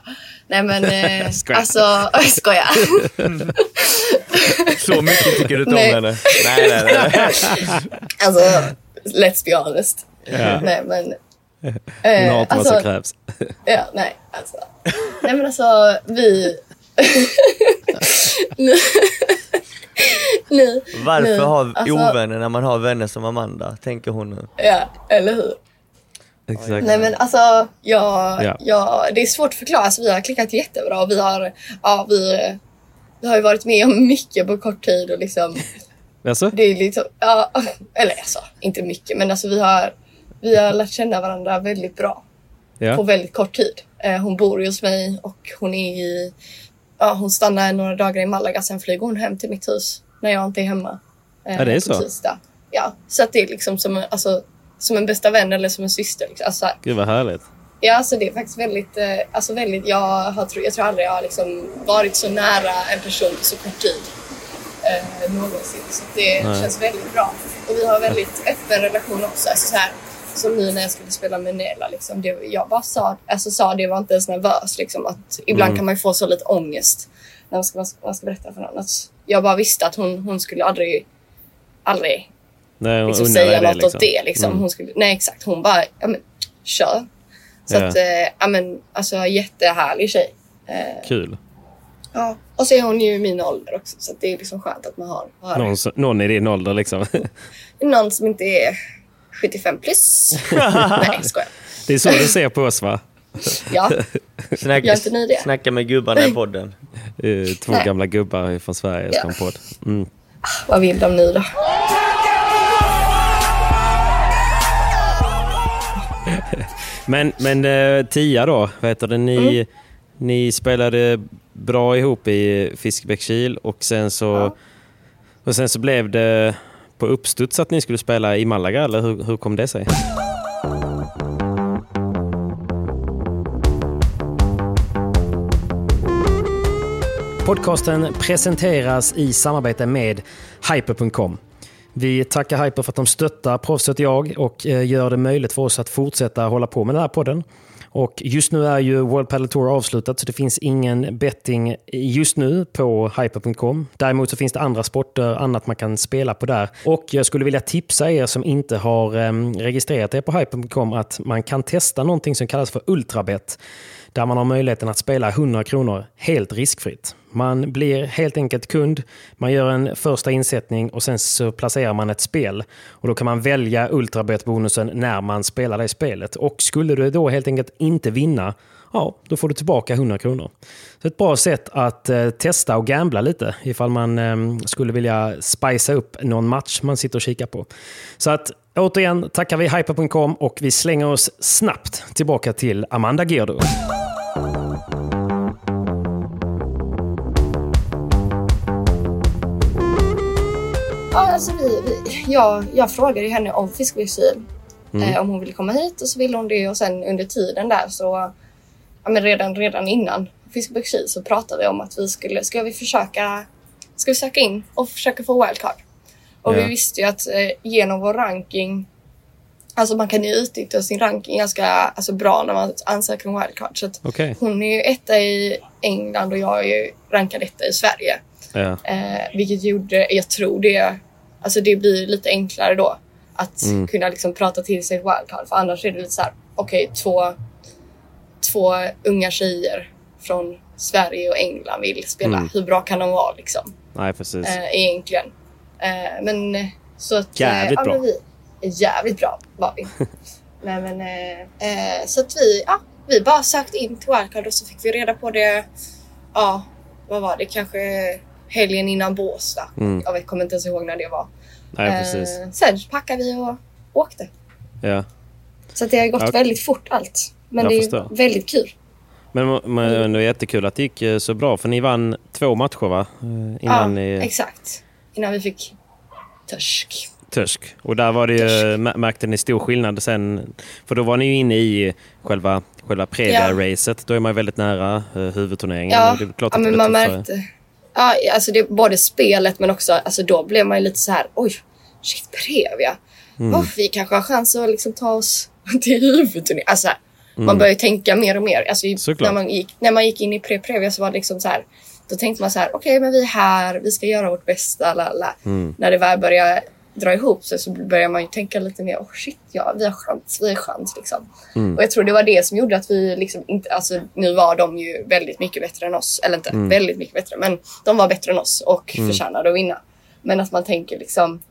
Nej men eh, [LAUGHS] Skojar. alltså, [LAUGHS] jag skojar. Så mycket tycker du inte om Nej. henne? Nej, nej, nej. Alltså, let's be honest. Ja. Nej men. Hon Eh, har inte vad som krävs. Ja, nej alltså. Nej men alltså vi... nu, nu, Varför nu, ha alltså, ovänner när man har vänner som Amanda? Tänker hon nu. Ja, eller hur? Exakt. Nej men alltså, jag, Ja. jag, det är svårt att förklara. Alltså, vi har klickat jättebra och vi har, ja, vi, vi har ju varit med om mycket på kort tid och liksom, [LAUGHS] Alltså? det är liksom, ja, [LAUGHS] eller alltså, inte mycket men alltså vi har, vi har lärt känna varandra väldigt bra på Ja. väldigt kort tid. Eh, hon bor ju hos mig och hon är i, ja hon stannar några dagar i Malaga sen flyger hon hem till mitt hus när jag inte är hemma. Eh, Ja, det är så? Tisdag. Ja, så att det är liksom som, en- alltså, som en bästa vän eller som en syster. Liksom. Alltså, Gud vad härligt. Ja, alltså det är faktiskt väldigt, eh, alltså väldigt, jag, har, jag tror aldrig jag har liksom varit så nära en person på så kort tid. Eh, någonsin. Så det Nej. känns väldigt bra. Och vi har väldigt öppen relation också. Alltså så här, som nu när jag skulle spela med Nela. Liksom, det, jag bara sa, alltså sa det, var inte ens nervös. Liksom, att ibland Mm. kan man ju få så lite ångest när man ska, man ska, berätta för någon. Att jag bara visste att hon, hon skulle aldrig, aldrig Nej, hon liksom säga det, något åt det. Liksom. Mm. Hon skulle, nej exakt, hon bara, ja men kör. Så Ja. att, eh, ja men alltså jättehärlig tjej. Eh, Kul. ja. Och så är hon ju i min ålder också så det är liksom skönt att man har, har Någon, någon i din ålder liksom. [LAUGHS] någon som inte är 75 plus. [LAUGHS] nej, skojar. Det är så du ser på oss va? Ja, Snacka, Gör inte ni det? snacka med gubbarna i podden. Eh, Två Nej. gamla gubbar från Sverige som Ja. en podd. Mm. Ah, vad vill de nu då? Men, men eh, Tia då, vad heter det? Ni, Mm. ni spelade bra ihop i Fiskebäckskil och sen så, och sen så blev det på uppstuds att ni skulle spela i Malaga, eller hur, hur kom det sig? Podcasten presenteras i samarbete med Hyper.com. Vi tackar Hyper för att de stöttar Proffset Jag och eh, gör det möjligt för oss att fortsätta hålla på med den här podden. Och just nu är ju World Padel Tour avslutat så det finns ingen betting just nu på hyper.com. Däremot så finns det andra sporter, annat man kan spela på där. Och jag skulle vilja tipsa er som inte har ehm, registrerat er på hyper.com att man kan testa någonting som kallas för Ultrabet. Där man har möjligheten att spela 100 kronor helt riskfritt. Man blir helt enkelt kund, man gör en första insättning och sen så placerar man ett spel. Och Då kan man välja Ultrabet-bonusen när man spelar det spelet. Och skulle du då helt enkelt inte vinna, ja, då får du tillbaka 100 kronor. Så ett bra sätt att eh, testa och gambla lite ifall man eh, skulle vilja spicea upp någon match man sitter och kikar på. Så att återigen tackar vi Hyper.com och vi slänger oss snabbt tillbaka till Amanda Gerdo. Ja, alltså vi, vi, jag, jag frågade henne om fiskväxtil. Eh, om hon ville komma hit och så ville hon det och sen under tiden där så ja, men redan, redan innan fiskväxtil så pratade vi om att vi skulle, ska vi försöka ska vi söka in och försöka få wildcard. Och Ja. vi visste ju att eh, genom vår ranking Alltså man kan ju utnyttja sin ranking ganska alltså, bra när man ansöker om wildcard. Så att Okej. Hon är ju etta i England och jag är ju rankad etta i Sverige. Ja. Eh, vilket gjorde, jag tror det, alltså det blir lite enklare då. Att kunna liksom prata till sig wildcard. För annars är det lite så här, okej två, två unga tjejer från Sverige och England vill spela. Mm. Hur bra kan de vara liksom? Nej, precis. Eh, egentligen. Eh, men eh, så att... eh, Jävligt ja, bra. men Jävligt bra var vi. [LAUGHS] Nej, men, eh, eh, så att vi, ja, vi bara sökte in till wildcard och så fick vi reda på det, ja, vad var det, kanske helgen innan Båstad. Mm. Jag vet, kommer inte ens ihåg när det var. Nej, precis. Eh, sen packade vi och åkte. Ja. Så det har gått Ja. väldigt fort allt. Men Jag det är förstår. väldigt kul. Men, men det är jättekul att det gick eh, så bra, för ni vann två matcher va? Eh, Innan ja, ni exakt. Innan vi fick törsk. Törsk. Och där var det ju, mä- märkte ni stor skillnad sen, för då var ni ju inne i själva, själva Previa-racet. Då är man ju väldigt nära eh, huvudturneringen. Ja, ja men man märkte. Ja, alltså det, både spelet men också, alltså då blev man ju lite så här, oj, shit Previa. Mm. Oh, vi kanske har chans att liksom ta oss [LAUGHS] till huvudturneringen. Alltså, Man Mm. börjar ju tänka mer och mer. Alltså, Såklart. när, man gick, när man gick in i pre-Previa så var det liksom så här, då tänkte man så här, okej men vi är här, vi ska göra vårt bästa. Mm. När det väl börjar dra ihop sig så börjar man ju tänka lite mer, oh shit ja, vi har chans, vi har chans liksom. Mm. Och jag tror det var det som gjorde att vi liksom inte, alltså nu var de ju väldigt mycket bättre än oss. Eller inte Mm. väldigt mycket bättre, men de var bättre än oss och förtjänade att vinna. Men att man tänker liksom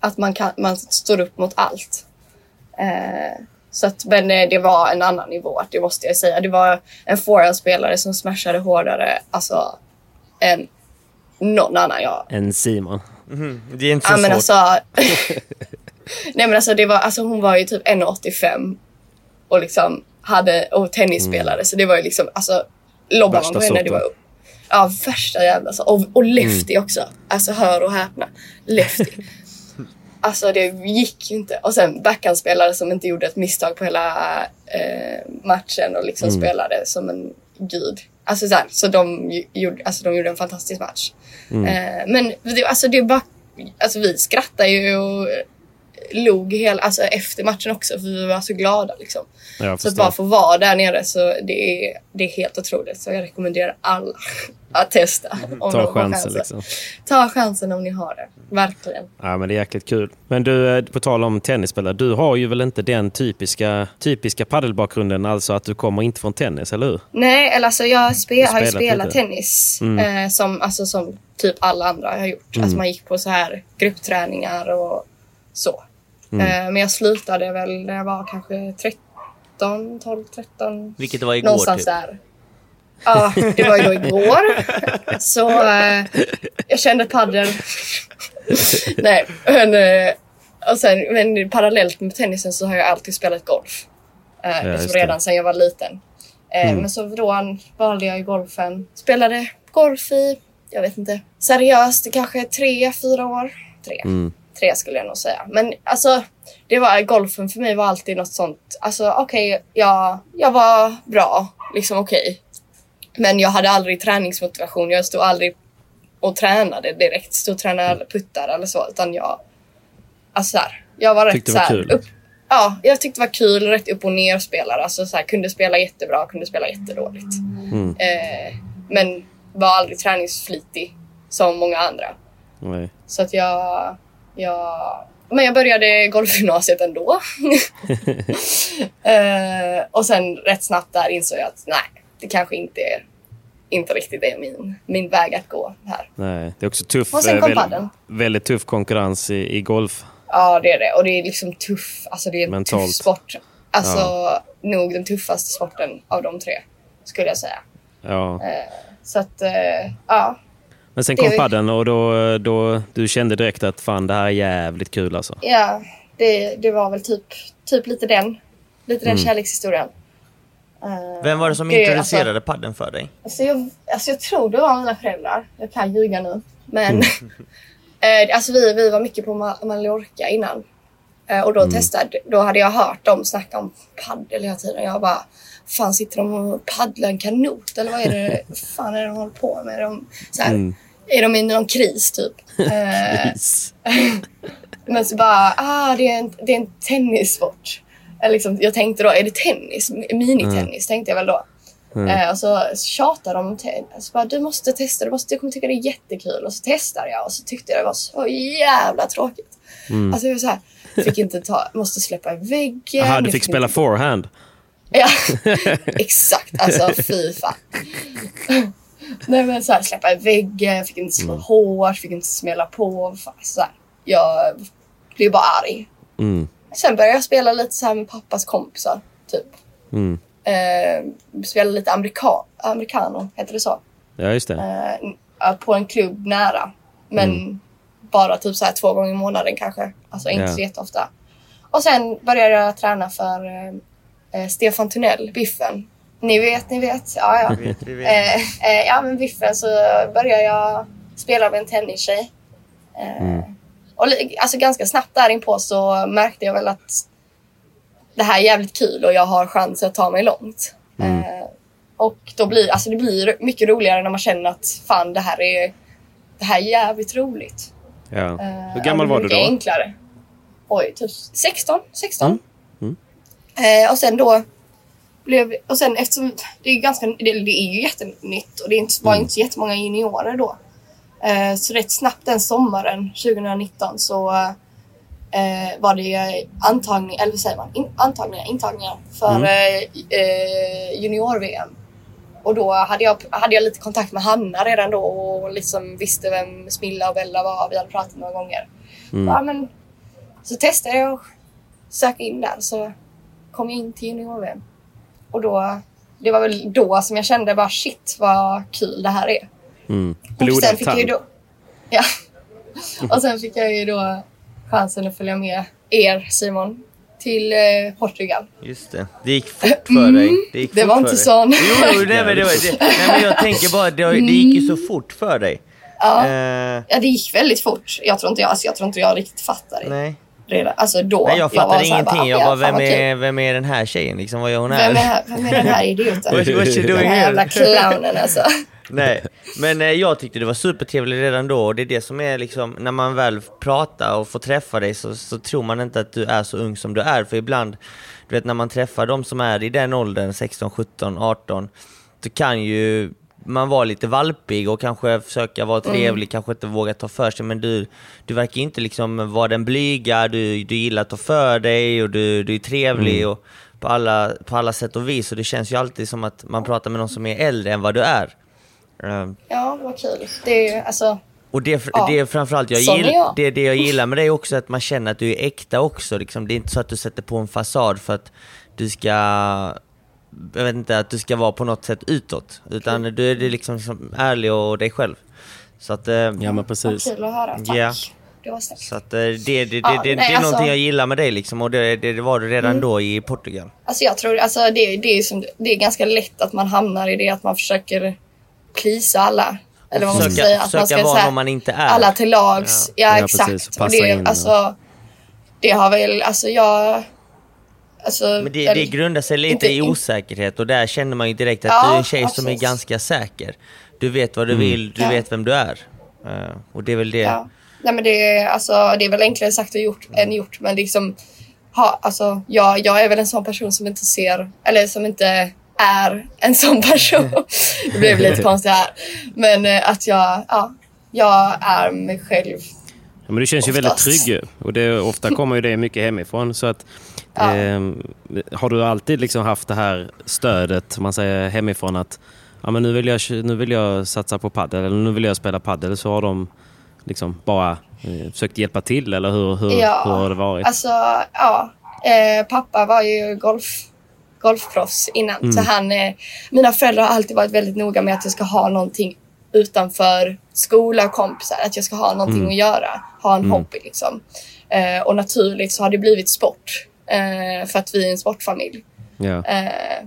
att man, kan, man står upp mot allt. Eh, så att, men eh, det var en annan nivå, det måste jag säga. Det var en forehand-spelare som smashade hårdare alltså, än någon annan jag En Simon. Det är inte så Ja men svårt. alltså. [LAUGHS] nej men alltså det var, alltså hon var ju typ 1,85 och liksom hade, och tennisspelare så det var ju liksom, alltså lobbar man på henne det var Ja värsta jävla så. Och, och lefty också. Alltså hör och häpna. Lefty. [LAUGHS] alltså det gick ju inte. Och sen backhandspelare som inte gjorde ett misstag på hela eh, matchen och liksom spelade som en gud. Alltså så, här, så de, gjorde, alltså de gjorde en fantastisk match. Eh, men det, alltså det bara, alltså vi skrattade ju och log hela, alltså efter matchen också för vi var så glada liksom. Så att bara få vara där nere så det är, det är helt otroligt. Så jag rekommenderar alla [LAUGHS] att testa. Om Ta de har chansen liksom. Ta chansen om ni har det. Verkligen. Ja, men det är jäkligt kul. Men du, eh, på tal om tennisspelare. Du har ju väl inte den typiska, typiska paddelbakgrunden, alltså att du kommer inte från tennis, eller hur? Nej, eller alltså jag spe, Du har ju spelat lite. tennis eh, som, alltså, som typ alla andra har gjort. Alltså man gick på så här gruppträningar och så. Eh, men jag slutade väl när jag var kanske 13, 12, 13. Vilket var igår Någonstans typ. där. Ja, det var ju då igår. [LAUGHS] Så eh, jag kände padel. [LAUGHS] Nej, men, eh, och sen, men parallellt med tennisen så har jag alltid spelat golf. Eh, Ja, liksom redan sedan jag var liten. Eh, Men så då valde jag ju golfen. Spelade golf i, jag vet inte, seriöst kanske tre, fyra år. Tre. Tre skulle jag nog säga. Men alltså, det var, golfen för mig var alltid något sånt. Alltså okej, jag, jag var bra. Liksom okej. Men jag hade aldrig träningsmotivation. Jag stod aldrig och tränade direkt. Stod och tränade puttar eller så. Utan jag... Alltså så här, jag var rätt Tyckte kul. Upp, ja, jag tyckte det var kul. Rätt upp och ner spelare. Alltså så här, kunde spela jättebra, kunde spela jättedåligt. Mm. Eh, men var aldrig träningsflitig som många andra. Nej. Så att jag... jag men jag började golfgymnasiet ändå. [LAUGHS] eh, och sen rätt snabbt där insåg jag att nej, det kanske inte är inte riktigt är min, min väg att gå här. Nej. Det är också tuff, Och sen eh, kom väl- paddeln. väldigt tuff konkurrens i, i golf. Ja, det är det. Och det är liksom tuff. Alltså det är en Mentalt. tuff sport. Alltså nog den tuffaste sporten av de tre, skulle jag säga. Ja. Så att, eh, ja. Men sen kom padden och då, då du kände direkt att fan det här är jävligt kul alltså. Ja, det, det var väl typ, typ lite den. Lite Mm. den kärlekshistorien. Eh, Vem var det som det är introducerade padden för dig? Alltså jag, alltså jag tror det var mina föräldrar. Jag kan ljuga nu. Men Mm. [LAUGHS] eh, alltså vi, vi var mycket på Ma- Mallorca innan. Eh, och då Mm. testade, då hade jag hört dem snacka om paddel hela tiden. Jag bara, fan sitter de och paddlar en kanot eller vad är det, [LAUGHS] fan är det de håller på med? Är de, så här, Mm. är de i någon kris typ? [LAUGHS] Eh, [LAUGHS] men så bara, ah det är en, det är en tennissport. Liksom, jag tänkte då, är det tennis? Minitennis tänkte jag väl då. Eh, och så tjatade de. Så bara, du måste testa, du, måste, du kommer tycka det är jättekul. Och så testade jag och så tyckte jag det var så jävla tråkigt. Alltså jag var så här, fick inte ta, måste släppa i väggen. Jaha, du fick spela inte- forehand. Ja, [LAUGHS] exakt. Alltså fy fan. Nej men så här, släppa i väggen, fick inte slå hårt, fick inte smälla på. Fan, så här. Jag blev bara arg. Mm. Sen började jag spela lite så här med pappas kompisar. Typ. Mm. Eh, spela lite amerika- americano, heter det så? Ja, just det. Eh, på en klubb nära. Men bara typ så här två gånger i månaden kanske. Alltså inte Ja. så jätteofta. Och sen började jag träna för eh, Stefan Tunnell, Biffen. Ni vet, ni vet. Ja, ja. Vet vi vet. Eh, eh, ja, men Biffen så började jag spela med en tennistjej. Eh, Och li- alltså ganska snabbt där inpå så märkte jag väl att det här är jävligt kul och jag har chans att ta mig långt. Eh, och då blir alltså det blir mycket roligare när man känner att fan det här är, det här är jävligt roligt. Ja. Hur gammal var du då? enklare. Oj, typ 16. 16. Mm. Eh, och sen då blev, och sen eftersom det är ganska, det, det är ju jättenytt och det är inte, var Mm. inte så jättemånga juniorer då. Eh, så rätt snabbt den sommaren 2019 så eh, var det antagning, eller vad säger man, In, antagningar, intagningar för Mm. eh, eh, junior-VM. Och då hade jag, hade jag lite kontakt med Hanna redan då och liksom visste vem Smilla och Bella var. Vi hade pratat några gånger. Mm. Ja, men, så testade jag att söka in där så kom jag in till junior-VM. Och då, det var väl då som jag kände bara shit vad kul det här är. Mm. Och sen fick jag ju då, [LAUGHS] ja. Och sen fick jag ju då chansen att följa med er Simon till eh, Portugal. Just det. Det gick fort för dig. Det, gick Det var inte sån. Jo, jo nej, men det var, det, nej men jag tänker bara, det, det gick ju så fort för dig. Ja. Eh, Ja, det gick väldigt fort. Jag tror inte jag, alltså, jag, tror inte jag riktigt fattade det. nej. Redan. Alltså då. nej, jag fattade här ingenting. Jag ja, bara, vem är, vem är den här tjejen liksom? Vad gör hon Vem är, här? vem är den här idioten? What, what you Den här jävla clownen alltså. [LAUGHS] Nej, men eh, jag tyckte det var supertrevligt redan då och det är det som är liksom, när man väl pratar och får träffa dig så, så tror man inte att du är så ung som du är, för ibland, du vet när man träffar de som är i den åldern, 16, 17, 18, så kan ju man vara lite valpig och kanske försöka vara trevlig, kanske inte våga ta för sig, men du, du verkar inte liksom vara den blyga, du, du gillar att ta för dig och du, du är trevlig och på alla, på alla sätt och vis, och det känns ju alltid som att man pratar med någon som är äldre än vad du är. Eh, Ja, vad kul. Det är ju alltså. och det, Ja, det är framförallt jag, sån är gill, jag. det, det jag gillar med dig också, att man känner att du är äkta också. Liksom. Det är inte så att du sätter på en fasad för att du ska jag vet inte, att du ska vara på något sätt utåt. Utan du är det liksom som ärlig och dig själv. Så att, eh, Ja men Vad precis. kul att höra. Tack. Ja. Det var snällt. så att eh, det, det, det, Ja, det, det nej, är någonting alltså- jag gillar med dig liksom och det, det, det var du redan Mm. då i Portugal. Alltså jag tror alltså det, det, är som, det är ganska lätt att man hamnar i det att man försöker plisa alla. Eller vad man ska Försöka- säga. Att man ska vara säga någon man inte är. Alla till lags. Ja, Ja, exakt. precis. och det, in alltså, det har väl, alltså jag... Alltså, Men det, det grundar sig lite inte- i osäkerhet och där känner man ju direkt att Ja, du är en tjej som är absolut. ganska säker. Du vet vad du Mm. vill, du Ja. vet vem du är. Eh, och det är väl det. Ja. Nej men det är, alltså, det är väl enklare sagt och gjort än gjort. Men liksom, ha, alltså, jag, jag är väl en sån person som inte ser, eller som inte är en sån [LAUGHS] person. det blev lite konstigt här. Men eh, att jag, ja, jag är mig själv. Ja, men du känns ju väldigt Oftast. trygg och det, ofta kommer ju det mycket hemifrån. Så att, Ja. ehm, har du alltid liksom haft det här stödet, man säger hemifrån, att ja, men nu, vill jag, nu vill jag satsa på padel eller nu vill jag spela padel så har de liksom bara eh, försökt hjälpa till eller hur, hur, Ja, hur har det varit? Alltså, ja. Eh, pappa var ju golf, golfproffs innan. Mm. Så han, eh, mina föräldrar har alltid varit väldigt noga med att jag ska ha någonting utanför skola och kompisar. Att jag ska ha någonting Mm. att göra. Ha en hobby liksom. Eh, och naturligt så har det blivit sport. Eh, för att vi är en sportfamilj. ja. Eh,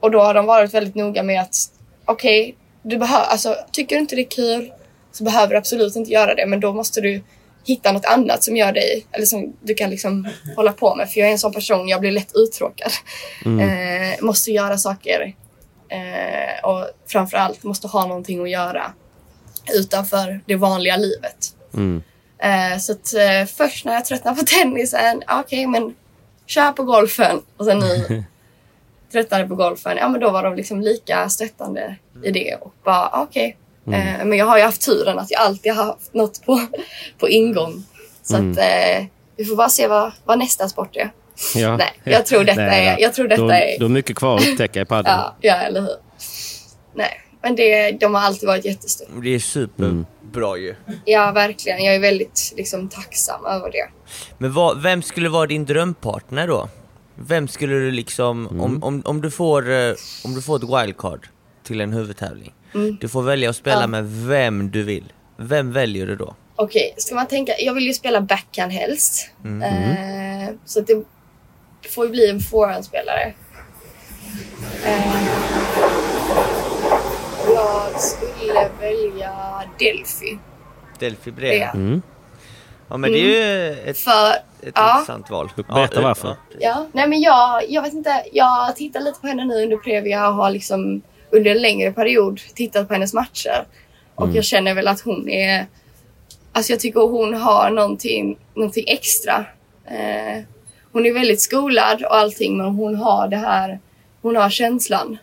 och då har de varit väldigt noga med att okej, du behöver, alltså tycker du inte det är kul så behöver du absolut inte göra det. Men då måste du hitta något annat som gör dig, eller som du kan liksom hålla på med. För jag är en sån person, jag blir lätt uttråkad. Eh, måste göra saker eh, och framförallt måste ha någonting att göra utanför det vanliga livet. Mm. Eh, så att eh, först när jag tröttnade på [LAUGHS] tennisen, okej men kör på golfen. Och sen nu [LAUGHS] tröttnade på golfen, ja men då var de liksom lika stöttande i det och bara okej. Eh, men jag har ju haft turen att jag alltid har haft något på, [LAUGHS] på ingång. Så att eh, vi får bara se vad, vad nästa sport är. Ja. [LAUGHS] Nej, jag tror detta Nej, är- då- jag tror detta då, är- Du har mycket kvar att upptäcka i padel. Ja, ja eller hur. Nej, men det, de har alltid varit jättestora. Det är superbra ju. Ja, verkligen. Jag är väldigt liksom, tacksam över det. Men vad, vem skulle vara din drömpartner då? Vem skulle du liksom, Mm. om, om, om, du får, eh, om du får ett wildcard till en huvudtävling. Mm. Du får välja att spela Ja. med vem du vill. Vem väljer du då? Okej, ska man tänka... Jag vill ju spela backhand helst. Mm. Eh, så att det får ju bli en forehandspelare. Eh, jag skulle välja Delphi. Delphi Brea? Ja. Mm. Ja men det är ju ett, För... ett ja. intressant val. Berätta Ja, varför. ja. Nej men jag, jag vet inte. Jag tittar lite på henne nu under Previa och har liksom under en längre period tittat på hennes matcher. Och jag känner väl att hon är... Alltså jag tycker hon har någonting, någonting extra. Eh, hon är väldigt skolad och allting men hon har det här... Hon har känslan.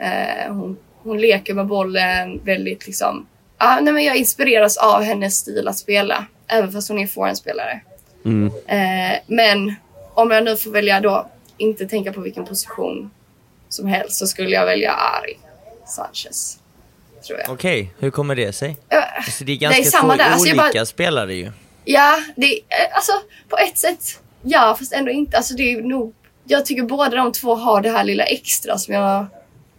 Eh, hon, hon leker med bollen väldigt liksom... Ah, nej men jag inspireras av hennes stil att spela. Även fast hon är forehandspelare. Mm. Eh, men om jag nu får välja då inte tänka på vilken position som helst så skulle jag välja Ari Sanchez. Tror jag. Okej, hur kommer det sig? Eh, Alltså det är ganska samma två där. Alltså, olika bara- spelare ju. Ja, det, eh, alltså på ett sätt ja, fast ändå inte. Alltså det är nog, jag tycker båda de två har det här lilla extra som jag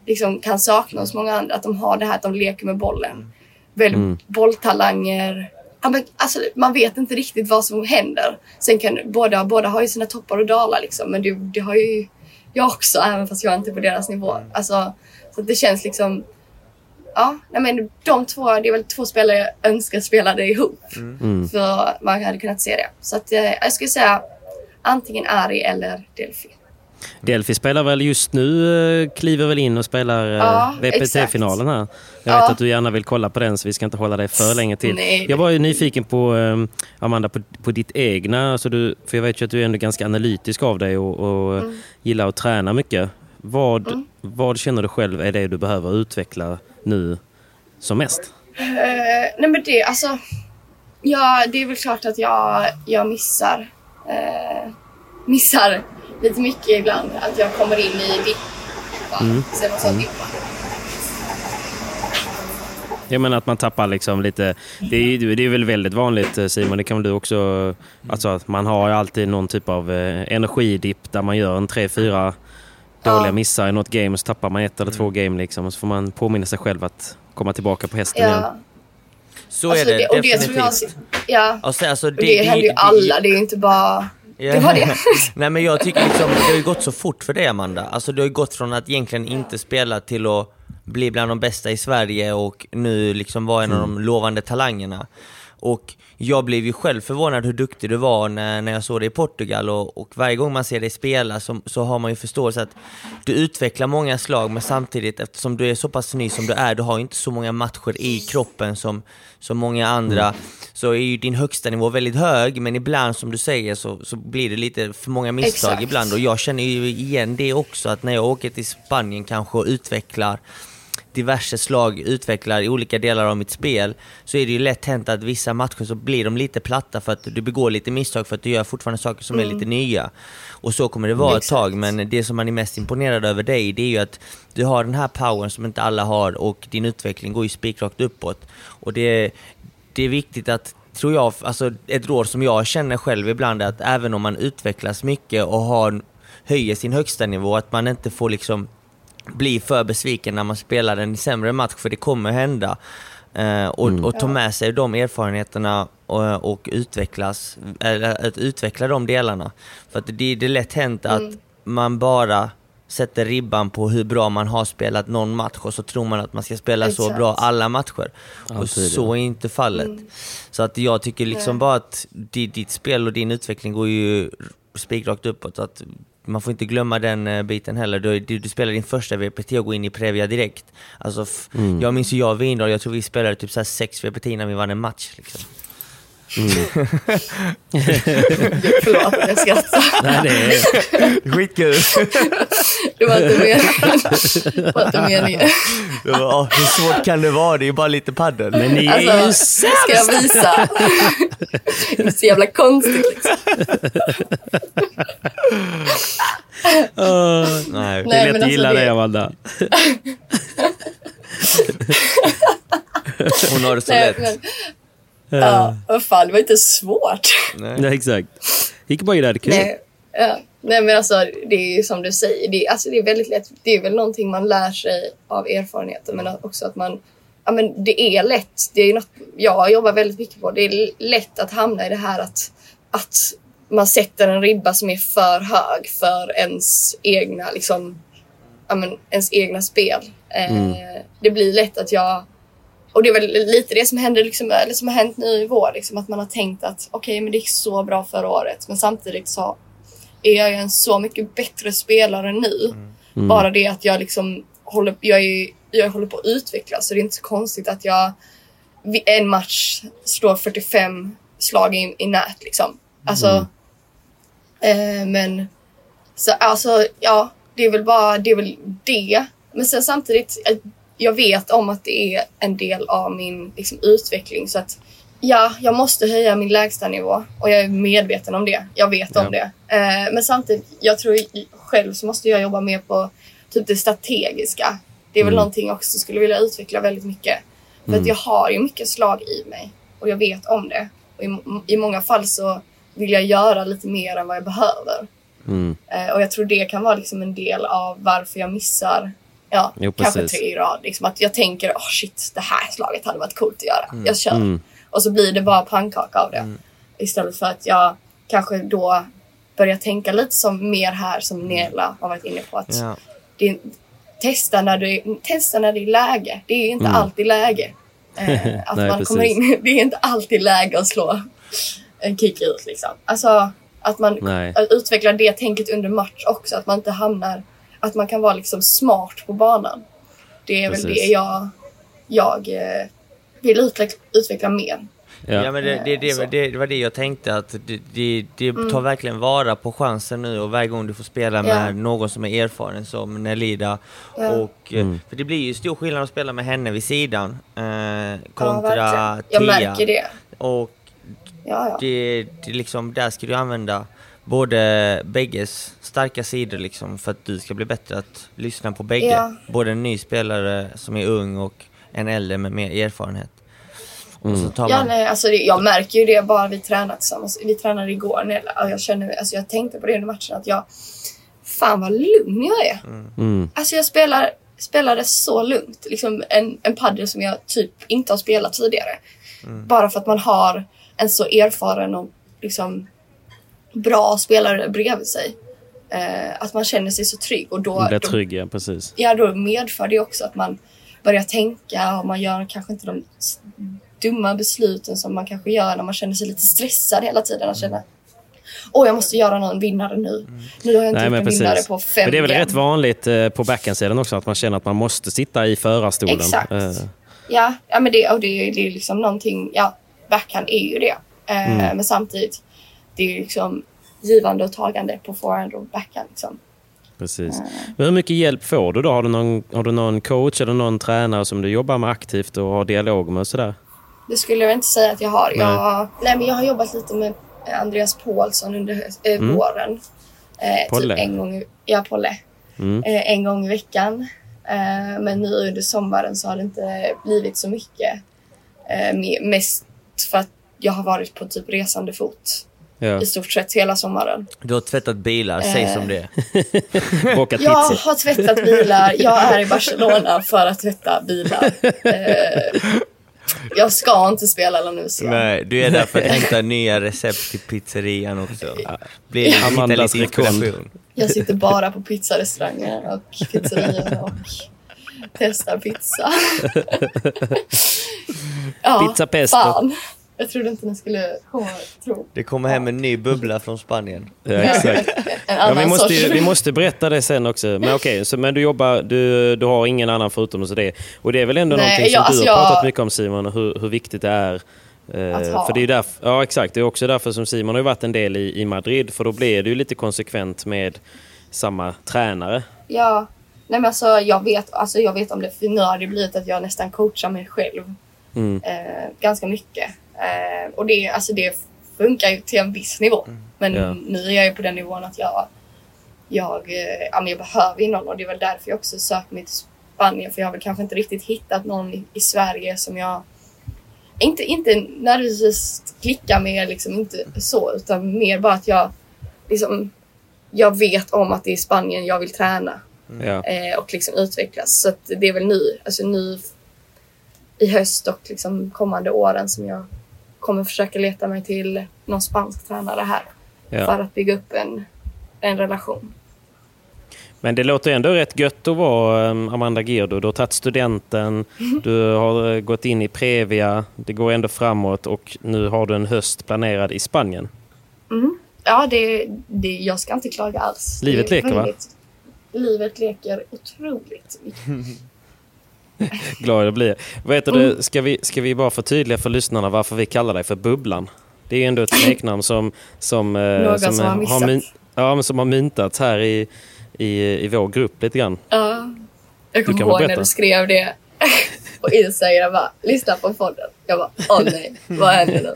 liksom kan sakna hos många andra. Att de har det här att de leker med bollen. Väldigt bolltalanger. Ja, men, alltså, man vet inte riktigt vad som händer. Sen kan båda, båda har ju sina toppar och dalar liksom. Men det, det har ju jag också, även fast jag inte är på deras nivå. Alltså, så att det känns liksom Ja, nej men de två, det är väl två spelare jag önskar spelade ihop. För man hade kunnat se det. Så att, eh, jag skulle säga antingen Ari eller Delphi. Delphi spelar väl just nu, eh, kliver väl in och spelar eh, Ja, VPT-finalen här. Jag Ja. vet att du gärna vill kolla på den så vi ska inte hålla dig för länge till. Nej. Jag var ju nyfiken på, eh, Amanda, på, på ditt egna, alltså du, för jag vet ju att du är ändå ganska analytisk av dig och, och Mm. gillar att träna mycket. Vad, vad känner du själv är det du behöver utveckla nu som mest? Eh, nej men det, alltså. Ja, det är väl klart att jag, jag missar. Eh, missar lite mycket ibland. Att jag kommer in i dippar. Mm. Sen dippar. Jag menar att man tappar liksom lite... Det är, ju- det är väl väldigt vanligt eh, Simon, det kan väl du också... Alltså att man har alltid någon typ av eh, energidipp där man gör en tre, fyra dåliga missar i något game och så tappar man ett eller två game liksom, och så får man påminna sig själv att komma tillbaka på hästen igen. Ja. Så Alltså, är det, det, och det definitivt. som jag, ja, Och sen, alltså, och det, händer ju alla. Det är ju inte bara... Det var det. [LAUGHS] Nej men jag tycker liksom, det har ju gått så fort för dig Amanda. Alltså du har ju gått från att egentligen inte spela till att bli bland de bästa i Sverige och nu liksom vara en av de lovande talangerna. Och jag blev ju själv förvånad hur duktig du var när, när jag såg dig i Portugal och, och varje gång man ser dig spela så, så har man ju förståelse att du utvecklar många slag men samtidigt eftersom du är så pass ny som du är, du har ju inte så många matcher i kroppen som, som många andra, så är ju din högsta nivå väldigt hög men ibland som du säger så, så blir det lite för många misstag Exakt. ibland. Och jag känner ju igen det också att när jag åker till Spanien kanske och utvecklar diverse slag utvecklar i olika delar av mitt spel så är det ju lätt hänt att vissa matcher så blir de lite platta för att du begår lite misstag för att du gör fortfarande saker som är lite nya. Och så kommer det vara ett tag men det som man är mest imponerad över dig det är ju att du har den här powern som inte alla har och din utveckling går ju spikrakt uppåt. Och det, det är viktigt att tror jag, alltså ett råd som jag känner själv ibland är att även om man utvecklas mycket och har, höjer sin högsta nivå, att man inte får liksom bli för besviken när man spelar en sämre match, för det kommer hända. Eh, och, och ta med sig de erfarenheterna och, och utvecklas, eller att utveckla de delarna. För att det, det är lätt hänt att man bara sätter ribban på hur bra man har spelat någon match och så tror man att man ska spela så Exakt. bra alla matcher. och Alltid, så är inte fallet. Så att jag tycker liksom bara att di- ditt spel och din utveckling går ju spikrakt uppåt. Att man får inte glömma den eh, biten heller. Du, du, du spelar din första VPT och går in i Previa direkt. Alltså, f- Jag minns ju jag och Windahl, jag tror vi spelade typ så sex VPT innan vi vann en match. Liksom. [LAUGHS] Förlåt, jag skrattar. Nej, det är, Skitkul! Det var inte meningen. Det var inte meningen. Det var, "Åh, hur svårt kan det vara? Det är ju bara lite paddel. men ni är ju Alltså, ska jag visa? Det är så jävla konstigt liksom. Nej. Det är lätt att alltså gilla det- det, Amanda. [LAUGHS] Hon har det så Nej, lätt. men, ja, vad fan, det var inte svårt. Nej. Ja, exakt. Gick bara där, det är kul. Nej, ja. Nej men alltså det är ju som du säger, det är, alltså, det är väldigt lätt. Det är väl någonting man lär sig av erfarenheten men också att man, ja men det är lätt. Det är något jag jobbar väldigt mycket på. Det är lätt att hamna i det här att, att man sätter en ribba som är för hög för ens egna liksom, ja men ens egna spel. Eh, det blir lätt att jag och det är väl lite det som händer liksom, eller som har hänt nu i vår. Liksom, att man har tänkt att okej, men det gick så bra förra året. Men samtidigt så är jag en så mycket bättre spelare nu. Bara det att jag liksom håller, jag är, jag håller på att utvecklas. Så det är inte så konstigt att jag vid en match slår 45 slag i, i nät. Liksom. Alltså, eh, men så alltså, ja, det är väl bara det. Är väl det. Men sen samtidigt, jag, vet om att det är en del av min liksom, utveckling. Så att ja, jag måste höja min lägstanivå och jag är medveten om det. Jag vet Ja. om det. Eh, men samtidigt, jag tror själv så måste jag jobba mer på typ det strategiska. Det är väl någonting jag också skulle vilja utveckla väldigt mycket. För att jag har ju mycket slag i mig och jag vet om det. Och i, i många fall så vill jag göra lite mer än vad jag behöver. Mm. Eh, och jag tror det kan vara liksom en del av varför jag missar ja, Jo, kanske precis. tre i rad. Liksom att jag tänker, oh shit, det här slaget hade varit coolt att göra. Jag kör. Mm. Och så blir det bara pannkaka av det. Istället för att jag kanske då börjar tänka lite som mer här som Nela har varit inne på. Att Ja. det testa, när det, testa när det är läge. Det är inte alltid läge. Eh, [LAUGHS] att Nej, man kommer precis. in, [LAUGHS] det är inte alltid läge att slå en kick ut. Liksom. Alltså att man Nej. att utveckla det tänket under match också. Att man inte hamnar... Att man kan vara liksom smart på banan. Det är väl Precis. det jag, jag eh, vill utveckla, utveckla mer. Ja. Ja men det, det, det, Så. det, det var det jag tänkte att det, det, det tar verkligen vara på chansen nu och varje gång du får spela med Ja. någon som är erfaren som Nelida Ja. och eh, för det blir ju stor skillnad att spela med henne vid sidan eh, Ja, kontra verkligen. Jag Tia. märker det. Och Ja, ja. det, det liksom, där ska du använda både bägges starka sidor liksom för att du ska bli bättre att lyssna på bägge. Ja. Både en ny spelare som är ung och en äldre med mer erfarenhet. Och så tar Ja, man, nej, alltså det, jag märker ju det bara vi tränar tillsammans. Vi tränade igår och jag känner, alltså jag tänkte på det under matchen att jag fan vad lugn jag är. Mm. Alltså jag spelar, spelade så lugnt. Liksom en, en padel som jag typ inte har spelat tidigare. Bara för att man har en så erfaren och liksom bra spelare bredvid sig. Eh, att man känner sig så trygg. Och då, Man blir då, trygg, ja, precis. ja, då medför det också att man börjar tänka och man gör kanske inte de dumma besluten som man kanske gör när man känner sig lite stressad hela tiden. Att känna Åh, jag måste göra någon vinnare nu. Nu har jag inte Nej, gjort en vinnare precis. på fem Men det är väl game. rätt vanligt eh, på backhandsidan också att man känner att man måste sitta i förarstolen. Exakt. Eh, Ja, ja men det, och det, är- det är liksom någonting, ja, backhand är ju det. Eh, Mm. Men samtidigt, det är liksom givande och tagande på forehand och backhand. Liksom. Precis. Men hur mycket hjälp får du då? Har du, någon, har du någon coach eller någon tränare som du jobbar med aktivt och har dialog med och sådär? Det skulle jag inte säga att jag har. Nej. Jag, nej, men jag har jobbat lite med Andreas Paulsson under eh, Mm. våren. Eh. Typ en gång, i- ja, Polle. Mm. Eh, en gång i veckan. Eh, men nu under sommaren så har det inte blivit så mycket. Eh, me- mest för att jag har varit på typ resande fot Ja. i stort sett hela sommaren. Du har tvättat bilar, säg Eh. som det är. [LAUGHS] Bakat Jag pizza. har tvättat bilar. Jag är i Barcelona för att tvätta bilar. [LAUGHS] Eh, jag ska inte spela La Nucia. Nej, du är där för att hämta nya recept till pizzerian också. Blir hitta Amandas inspiration. Jag sitter bara på pizzarestauranger och pizzerior och testar pizza. [LAUGHS] ja, Pizza pesto. Fan. Jag trodde inte ni skulle komma tro. Det kommer hem en ny bubbla från Spanien. Ja, exakt. [LAUGHS] Ja, vi, måste ju, vi måste berätta det sen också. Men okej, så, men du jobbar, du, du har ingen annan förutom oss det. Och det är väl ändå Nej, någonting som jag- du alltså har jag- pratat mycket om Simon, hur, hur viktigt det är. Eh. För det är därför, ja exakt, det är också därför som Simon har ju varit en del i, i Madrid. För då blir det ju lite konsekvent med samma tränare. Ja, nej men alltså jag vet, alltså jag vet om det. För nu har det blivit att jag nästan coachar mig själv. Mm. Eh, ganska mycket. Eh, och det, alltså det funkar ju till en viss nivå. Men Ja. nu är jag ju på den nivån att jag, jag, eh, jag behöver ju någon och det var därför jag också sökte mig till Spanien. För jag har väl kanske inte riktigt hittat någon i, i Sverige som jag inte, inte nödvändigtvis klickar med, liksom inte så, utan mer bara att jag liksom, jag vet om att det är i Spanien jag vill träna Ja. eh, och liksom utvecklas. Så det är väl nu, alltså nu i höst och liksom kommande åren som jag kommer försöka leta mig till någon spansk tränare här för Ja. att bygga upp en, en relation. Men det låter ändå rätt gött att vara um, Amanda Girdo. Du har tagit studenten, [LAUGHS] du har eh, gått in i Previa, det går ändå framåt och nu har du en höst planerad i Spanien. Ja, det, det, jag ska inte klaga alls. Livet leker, va? Livet leker otroligt mycket. [LAUGHS] [LAUGHS] Glad jag blir. Vad heter det? Ska, vi, ska vi bara förtydliga för lyssnarna varför vi kallar dig för Bubblan? Det är ju ändå ett [LAUGHS] smeknamn som, som, eh, Någon som har eh, missat. myn- ja, men som har myntats här i, i, i vår grupp lite grann. Ja. Jag kommer ihåg när du skrev det [LAUGHS] på Instagram. Bara, lyssna på podden. Jag bara, åh nej, vad händer nu?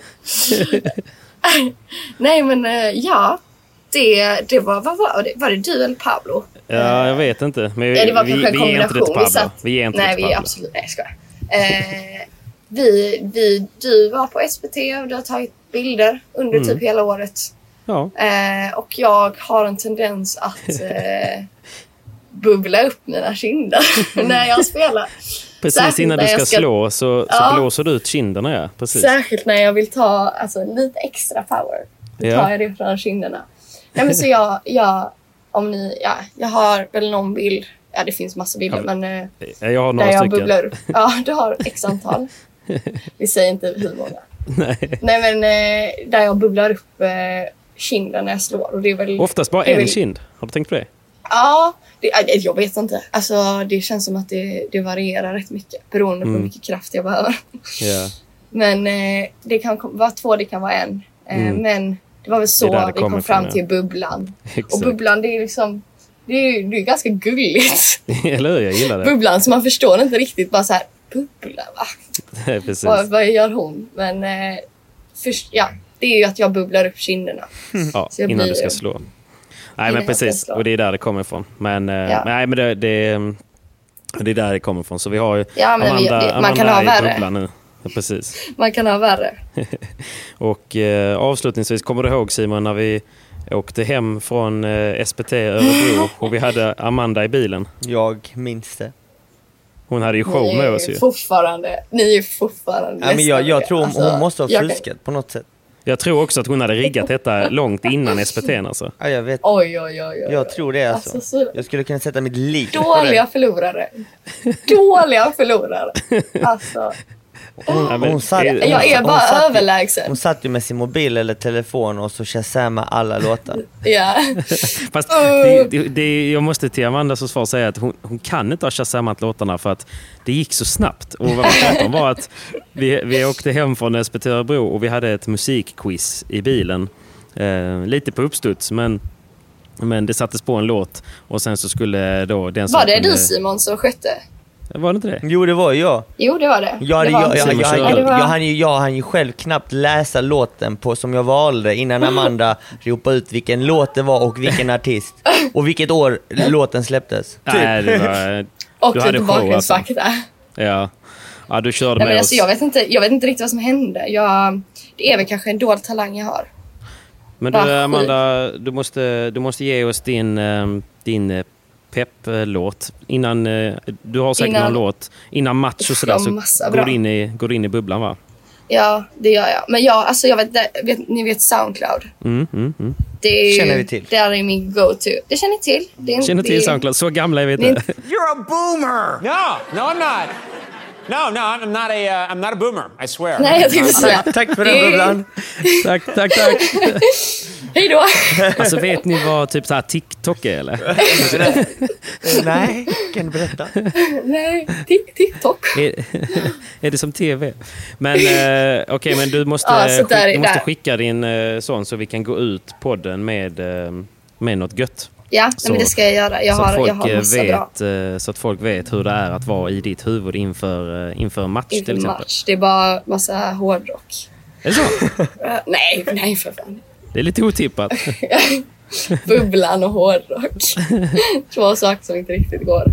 nej men eh, ja, det, det var, vad var det? Var det du eller Pablo? Ja, jag vet inte. Men Ja, det var vi, kanske en vi ger inte det till kombination. Pablo. Vi ger inte Nej, det till vi Pablo. absolut... Nej, jag skojar. Eh, vi, vi, du var på SPT och du har tagit bilder under Mm. typ hela året. Ja, Eh, och jag har en tendens att [LAUGHS] eh, bubbla upp mina kinder [LAUGHS] när jag spelar. precis Särskilt innan du ska, ska- slå så, så Ja. blåser du ut kinderna. Ja. Precis. Särskilt när jag vill ta alltså, lite extra power. Då Ja. tar jag det från kinderna. Nej, men så jag, [LAUGHS] jag, om ni, ja, jag har väl någon bild. Ja, det finns massa bilder, Ja, men eh, Jag har där några jag stycken. bubblar upp. Ja, [LAUGHS] du har x antal. Vi säger inte hur många. Nej. Nej, men eh, där jag bubblar upp eh, kinden när jag slår. Och det är väl, Oftast bara en väl- kind. Har du tänkt på det? Ja, det, jag vet inte. Alltså, det känns som att det, det varierar rätt mycket beroende på Mm. hur mycket kraft jag behöver. Ja. Men eh, det kan vara två, det kan vara en. Eh, Mm. Men det var väl så Det det vi kom fram till bubblan. [LAUGHS] Och Exakt. bubblan, det är liksom... Det är, det är ganska gulligt. [LAUGHS] Eller hur? Jag gillar det. bubblan, så man förstår inte riktigt bara så här... Bubbla, va? [LAUGHS] Nej, Precis. Vad, vad gör hon? Men eh, först, ja, det är ju att jag bubblar upp kinderna. Ja, Så jag innan blir- du ska slå. Nej, men precis. Och det är där det kommer ifrån. Men, eh, Ja. nej, men det, det, det är där det kommer ifrån. Så vi har ju Ja, men vi- Amanda, det- man kan Amanda ha är i bubblan nu. Precis. [LAUGHS] Man kan ha värre. [LAUGHS] Och eh, avslutningsvis, kommer du ihåg Simon när vi, åkte hem från eh, SPT Örebro [LAUGHS] och vi hade Amanda i bilen. Jag minns det. Hon hade ju show Ni med är oss ju. fortfarande, ni är fortfarande Ja, men jag, jag tror hon, alltså, hon måste ha jag kan- fuskat på något sätt. Jag tror också att hon hade riggat detta långt innan SPT alltså. Ja, jag vet. Oj, oj, oj, oj. Jag tror det alltså. Alltså, så Jag skulle kunna sätta mitt liv på dåliga det. förlorare. Dåliga förlorare. Alltså, Hon, hon, satt, Jag hon, jag är hon bara satt ju- överlägsen. Hon satt ju med sin mobil eller telefon och så shazamade alla låtar. Ja. [LAUGHS] Fast det, det, det, jag måste till Amandas försvar säga att hon, hon kan inte ha shazamat låtarna för att det gick så snabbt. Och vad vi var att vi, vi åkte hem från SPT Örebro och vi hade ett musikquiz i bilen. Eh, lite på uppstuds men, men det sattes på en låt och sen så skulle då den som Var det kunde- du Simon som skötte? Var det inte det? Jo, det var jag. Jo, det var det. Jag, det jag, var jag, jag, jag, jag, Ja, det var- jag, hann ju, jag hann ju själv knappt läsa låten på som jag valde innan Amanda [LAUGHS] ropade ut vilken låt det var och vilken artist. Och vilket år låten släpptes. Typ. [LAUGHS] Nej, det var, [LAUGHS] Och du hade lite show, alltså. bakgrundsfakta. ja. ja, du körde Nej, med men oss. alltså, jag, vet inte, jag vet inte riktigt vad som hände. Jag, det är väl kanske en dold talang jag har. Men du. Amanda, du måste, du måste ge oss din, eh, din eh, pepplåt. Innan, eh, du har säkert Innan- någon låt. Innan match och sådär så massa går du, in i, går du in i bubblan va? Ja, det gör jag. Men jag, alltså, jag vet, vet, ni vet Soundcloud. Mm, mm, mm. Det är ju, Känner vi till. Det är min go-to. Det känner ni till. Det är, Känner det till Soundcloud. Så gamla är vi inte. You're a boomer. No, no, I'm not. No, no, I'm not a, uh, I'm not a boomer. I swear. Nej, jag tänkte säga. Tack för den bubblan. tack, tack, tack. [LAUGHS] Hej då! [LAUGHS] Alltså vet ni vad typ så här TikTok är eller? [LAUGHS] Nej, kan du berätta? Nej, Tik- TikTok. Är, [LAUGHS] är det som TV? Men eh, okej, men du måste, Ja, skick, du måste skicka din eh, sån så vi kan gå ut podden med, eh, med något gött. Ja, Så- men det ska jag göra. Jag så, har, att folk jag har bra vet, eh, så att folk vet hur det är att vara i ditt huvud inför, inför match till inför exempel. match. Det är bara massa hårdrock. Är det så? Nej, nej för fan. Det är lite otippat. [LAUGHS] Bubblan och hårdrock. [LAUGHS] Två saker som inte riktigt går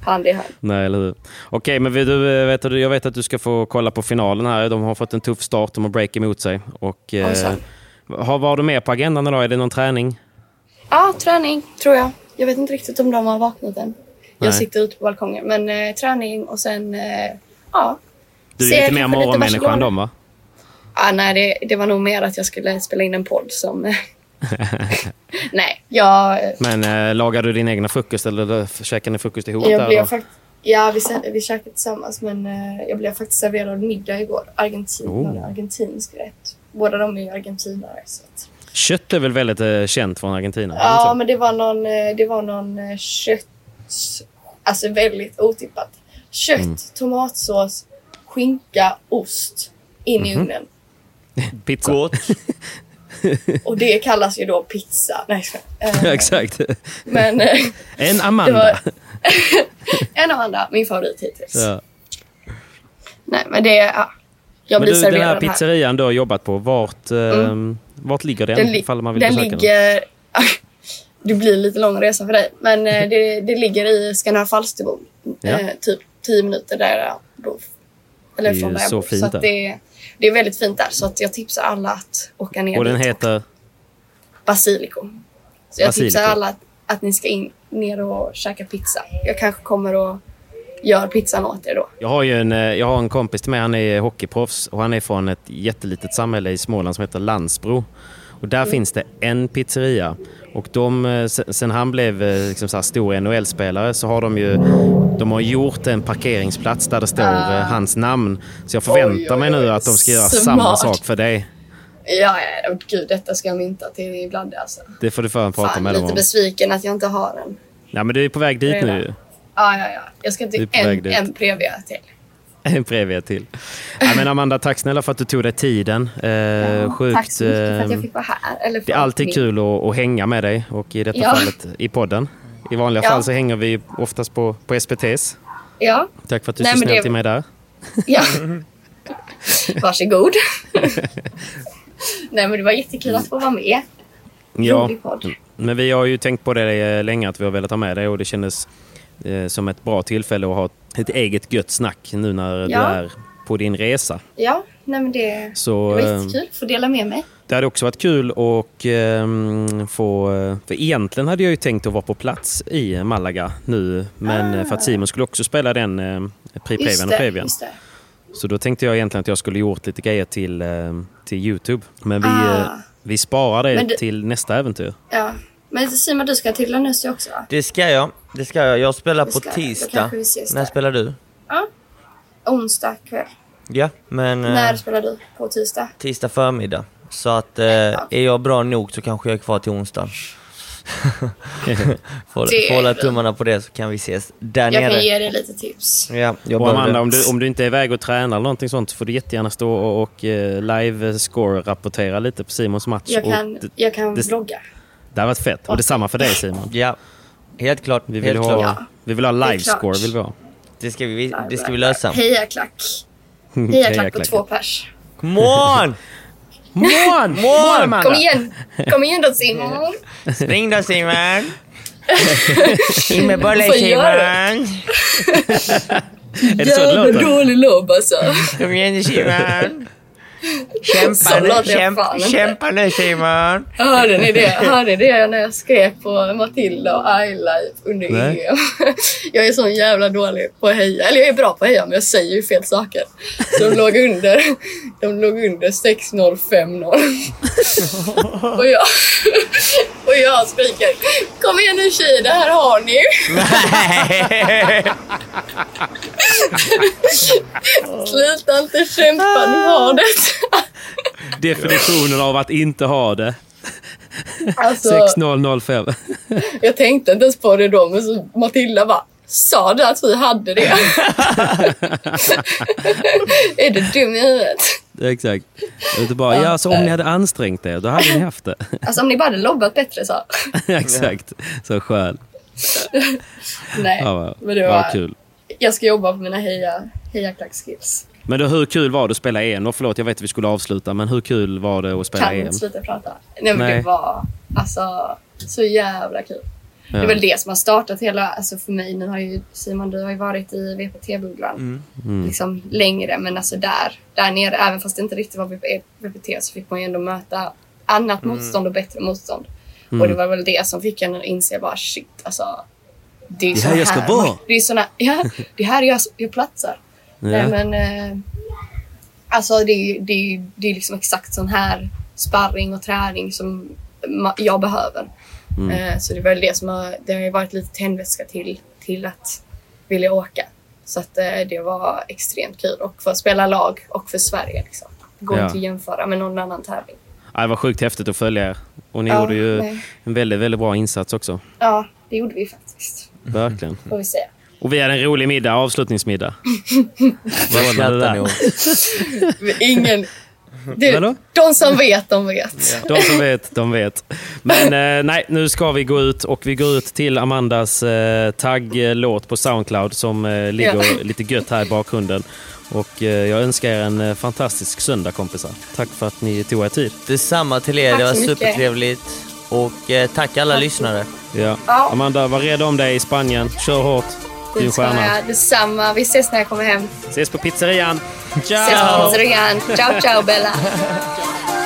hand i hand. Nej, eller hur? Okej, men du, eh, vet jag vet att du ska få kolla på finalen här. De har fått en tuff start, de har break emot sig. Och, eh, Ojsan. har, vad har du med på agendan idag? Är det någon träning? Ja, träning tror jag. Jag vet inte riktigt om de har vaknat än. Jag Nej. sitter ute på balkongen. Men eh, träning och sen, eh, ja. Du är lite mer morgonmänniska än dem va? Ah, nej, det, det var nog mer att jag skulle spela in en podd som... [LAUGHS] nej, jag, Men eh, lagar du din egna frukost eller käkar ni frukost ihop? jag där blev faktiskt... Ja, vi, vi käkade tillsammans men eh, jag blev faktiskt serverad middag igår. Argentin, Oh. en argentinsk rätt. Båda de är argentinare. Så att... Kött är väl väldigt eh, känt från Argentina? Ja, men det var någon, eh, det var någon eh, kött... Alltså väldigt otippat. Kött, Mm. tomatsås, skinka, ost in i Mhm. ugnen. Så? [LAUGHS] Pizza? Gott. [LAUGHS] Och det kallas ju då pizza. Nej. [LAUGHS] Eh, Exakt. Men eh, En det Amanda. var en av andra, min favorit hittills. Ja. Nej, men det är... Ja. Jag Men blir du, den här här. Mm. pizzerian du har jobbat på, vart, eh, vart ligger den? Den, li- ifall man vill den ligger... det blir lite lång resa för dig. Men eh, det, det ligger i Skanör Falsterbo. Ja. Eh, typ 10 minuter där jag bor. Eller Det är från där jag så bor. fint så att det, är väldigt fint där. Så att jag tipsar alla att åka ner Och den dit. heter? Basilico. Så jag Basilico. tipsar alla att, att ni ska in ner och käka pizza. Jag kanske kommer och gör pizzan åt er då. Jag har ju en, eh, jag har en kompis till mig, han är hockeyproffs och han är från ett jättelitet samhälle i Småland som heter Landsbro. Och där finns det en pizzeria. Och de, eh, sen han blev eh, liksom så stor NHL-spelare så har de ju de har gjort en parkeringsplats där det står eh, hans namn. Så jag förväntar Oj, oj, mig nu oj. att de ska göra Smart. samma sak för dig. Ja, ja, gud detta ska jag mynta till ibland alltså. Det får du för prata Fan, med dem lite om. besviken att jag inte har den. Ja, men du är på väg dit Redan. nu. Ja, ja, ja. Jag ska är till en, en previa till. [LAUGHS] En previa till. Ja, men Amanda, tack snälla för att du tog dig tiden. Eh, Ja, sjukt, Tack så mycket för att eh, jag fick vara här. Eller Det är alltid min- kul att, att hänga med dig och i detta Ja. fallet i podden. I vanliga Ja. fall så hänger vi oftast på, på SPTs. Ja, Tack för att du är Nej, så snäll det- till mig där. ja. [LAUGHS] Varsågod. Nej, men det var jättekul att få vara med. Ja, men vi har ju tänkt på det eh, länge att vi har velat ha med dig och det kändes eh, som ett bra tillfälle att ha ett eget gött snack nu när du Ja. är på din resa. Ja, nej det, Så, det var eh, jättekul att få dela med mig. Det hade också varit kul att ehm, få... För egentligen hade jag ju tänkt att vara på plats i Malaga nu. Men eh, för att Simon skulle också spela den eh, Pre Just Previan och det, Previan. det. Så då tänkte jag egentligen att jag skulle gjort lite grejer till, eh, till Youtube. Men vi, Ah. eh, vi sparar det du- till nästa äventyr. Ja. Men Simon, du ska till Lanussi också va? Det ska jag. Det ska jag. Jag spelar Det på jag. Tisdag. När spelar du? Ja. Onsdag kväll. Ja, men eh, När spelar du? På tisdag? tisdag förmiddag. Så att eh, är jag bra nog så kanske jag är kvar till onsdag. [LAUGHS] Får hålla tummarna på det så kan vi ses där Jag nere. kan ge dig lite tips. Ja, jag Och Amanda, om du, om du inte är iväg och tränar eller någonting sånt så får du jättegärna stå och, och eh, live-score-rapportera lite på Simons match. Jag Och kan, det, jag kan det- vlogga. Det har varit fett. Och detsamma för dig Simon. Ja, helt klart. Vi vill helt ha, klart. Vi vill ha live-score. Vill vi ha. Det ska vi, det ska vi lösa. Hejaklack. [LAUGHS] Hejaklack på Hejaklack. två pers. Come on! [LAUGHS] Mån! Mån Amanda! Kom igen! Kom igen då Simon! Spring då Simon! [LAUGHS] In med bollen Simon! Är det så det låter? dålig lobb alltså. Kom igen Simon! Kämpa nu, kämpa, kämpa nu Simon! Hörde ni det? Hörde det när jag skrek på Matilda och Ayla under. EM? [LAUGHS] Jag är så jävla dålig på att heja. Eller jag är bra på att heja men jag säger ju fel saker. Så de [LAUGHS] låg under, de låg under 6-0, 5-0. [LAUGHS] Och jag, och jag skriker Kom igen nu tjejer, det här har ni. [LAUGHS] Sluta inte kämpa, ni har det. [LAUGHS] Definitionen av att inte ha det. Alltså, 6005. Jag tänkte inte ens på det då, men så Matilda bara sa det att vi hade det. [LAUGHS] är du dum i huvudet? Exakt. Är bara, ja, så om ni hade ansträngt er, då hade ni haft det. Alltså om ni bara hade lobbat bättre så. [LAUGHS] Exakt. Så skön. Nej, Ja, vad, men det vad var, kul. jag ska jobba på mina heja, hejaklack-skills. Men då, hur kul var det att spela EM? Och förlåt, jag vet att vi skulle avsluta, men hur kul var det att spela Kan EM? inte sluta prata. Nej men Nej. det var alltså så jävla kul. Det Ja. är väl det som har startat hela, alltså för mig, nu har ju Simon du har ju varit i VPT-bubblan Mm. liksom längre men alltså där, där nere, även fast det inte riktigt var VPT så fick man ju ändå möta annat Mm. motstånd och bättre motstånd. Och det var väl det som fick en att inse bara shit alltså. Det är Det så här jag ska vara. Det är såna, ja, det här jag, jag platsar. Nej men eh, alltså det, är- det, är- det är liksom exakt sån här sparring och träning som jag behöver. Eh, så det är väl det som har, det har ju varit lite tändvätska till, till att vilja åka. Så att eh, det var extremt kul och få spela lag och för Sverige liksom. Det går Ja. inte att jämföra med någon annan tävling. Ja, det var sjukt häftigt att följa er. Och ni Ja, gjorde ju nej. en väldigt, väldigt bra insats också. Ja, det gjorde vi faktiskt. Verkligen. Får vi säga. Och vi hade en rolig middag, avslutningsmiddag. [LAUGHS] Vad det skrattar där? [LAUGHS] Ingen... Du, Vadå? de som vet, de vet. De som vet, de vet. Men eh, nej, nu ska vi gå ut och vi går ut till Amandas eh, tagglåt på Soundcloud som eh, ligger Ja. lite gött här i bakgrunden. Och eh, jag önskar er en eh, fantastisk söndag kompisar. Tack för att ni tog er tid. Detsamma till er, Tack det var supertrevligt. Och eh, tack alla lyssnare. Ja. Ja. Amanda, var rädd om dig i Spanien. Kör hårt. Du ska jag. Detsamma. Vi ses när jag kommer hem. Ses på pizzerian. Ses på pizzerian. Ciao, ciao Bella. [LAUGHS]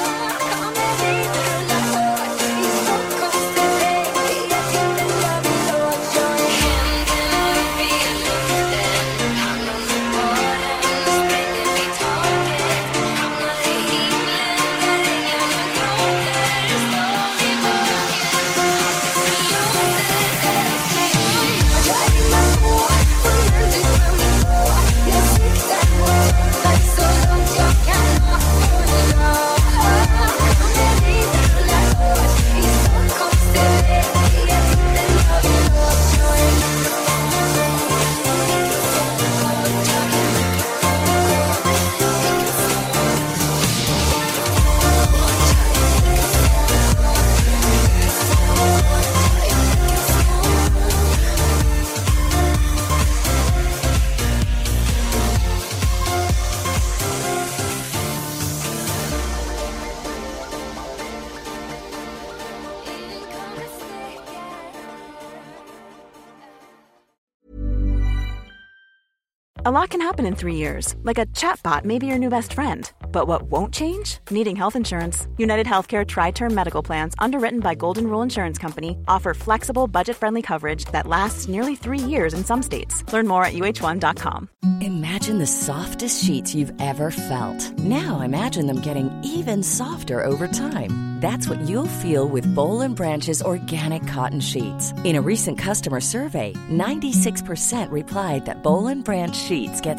happen in three years, like a chatbot may be your new best friend. But what won't change? Needing health insurance. United Healthcare Tri Term Medical Plans, underwritten by Golden Rule Insurance Company, offer flexible, budget friendly coverage that lasts nearly three years in some states. Learn more at uh1.com. Imagine the softest sheets you've ever felt. Now imagine them getting even softer over time. That's what you'll feel with Bowl and Branch's organic cotton sheets. In a recent customer survey, 96% replied that Bowl and Branch sheets get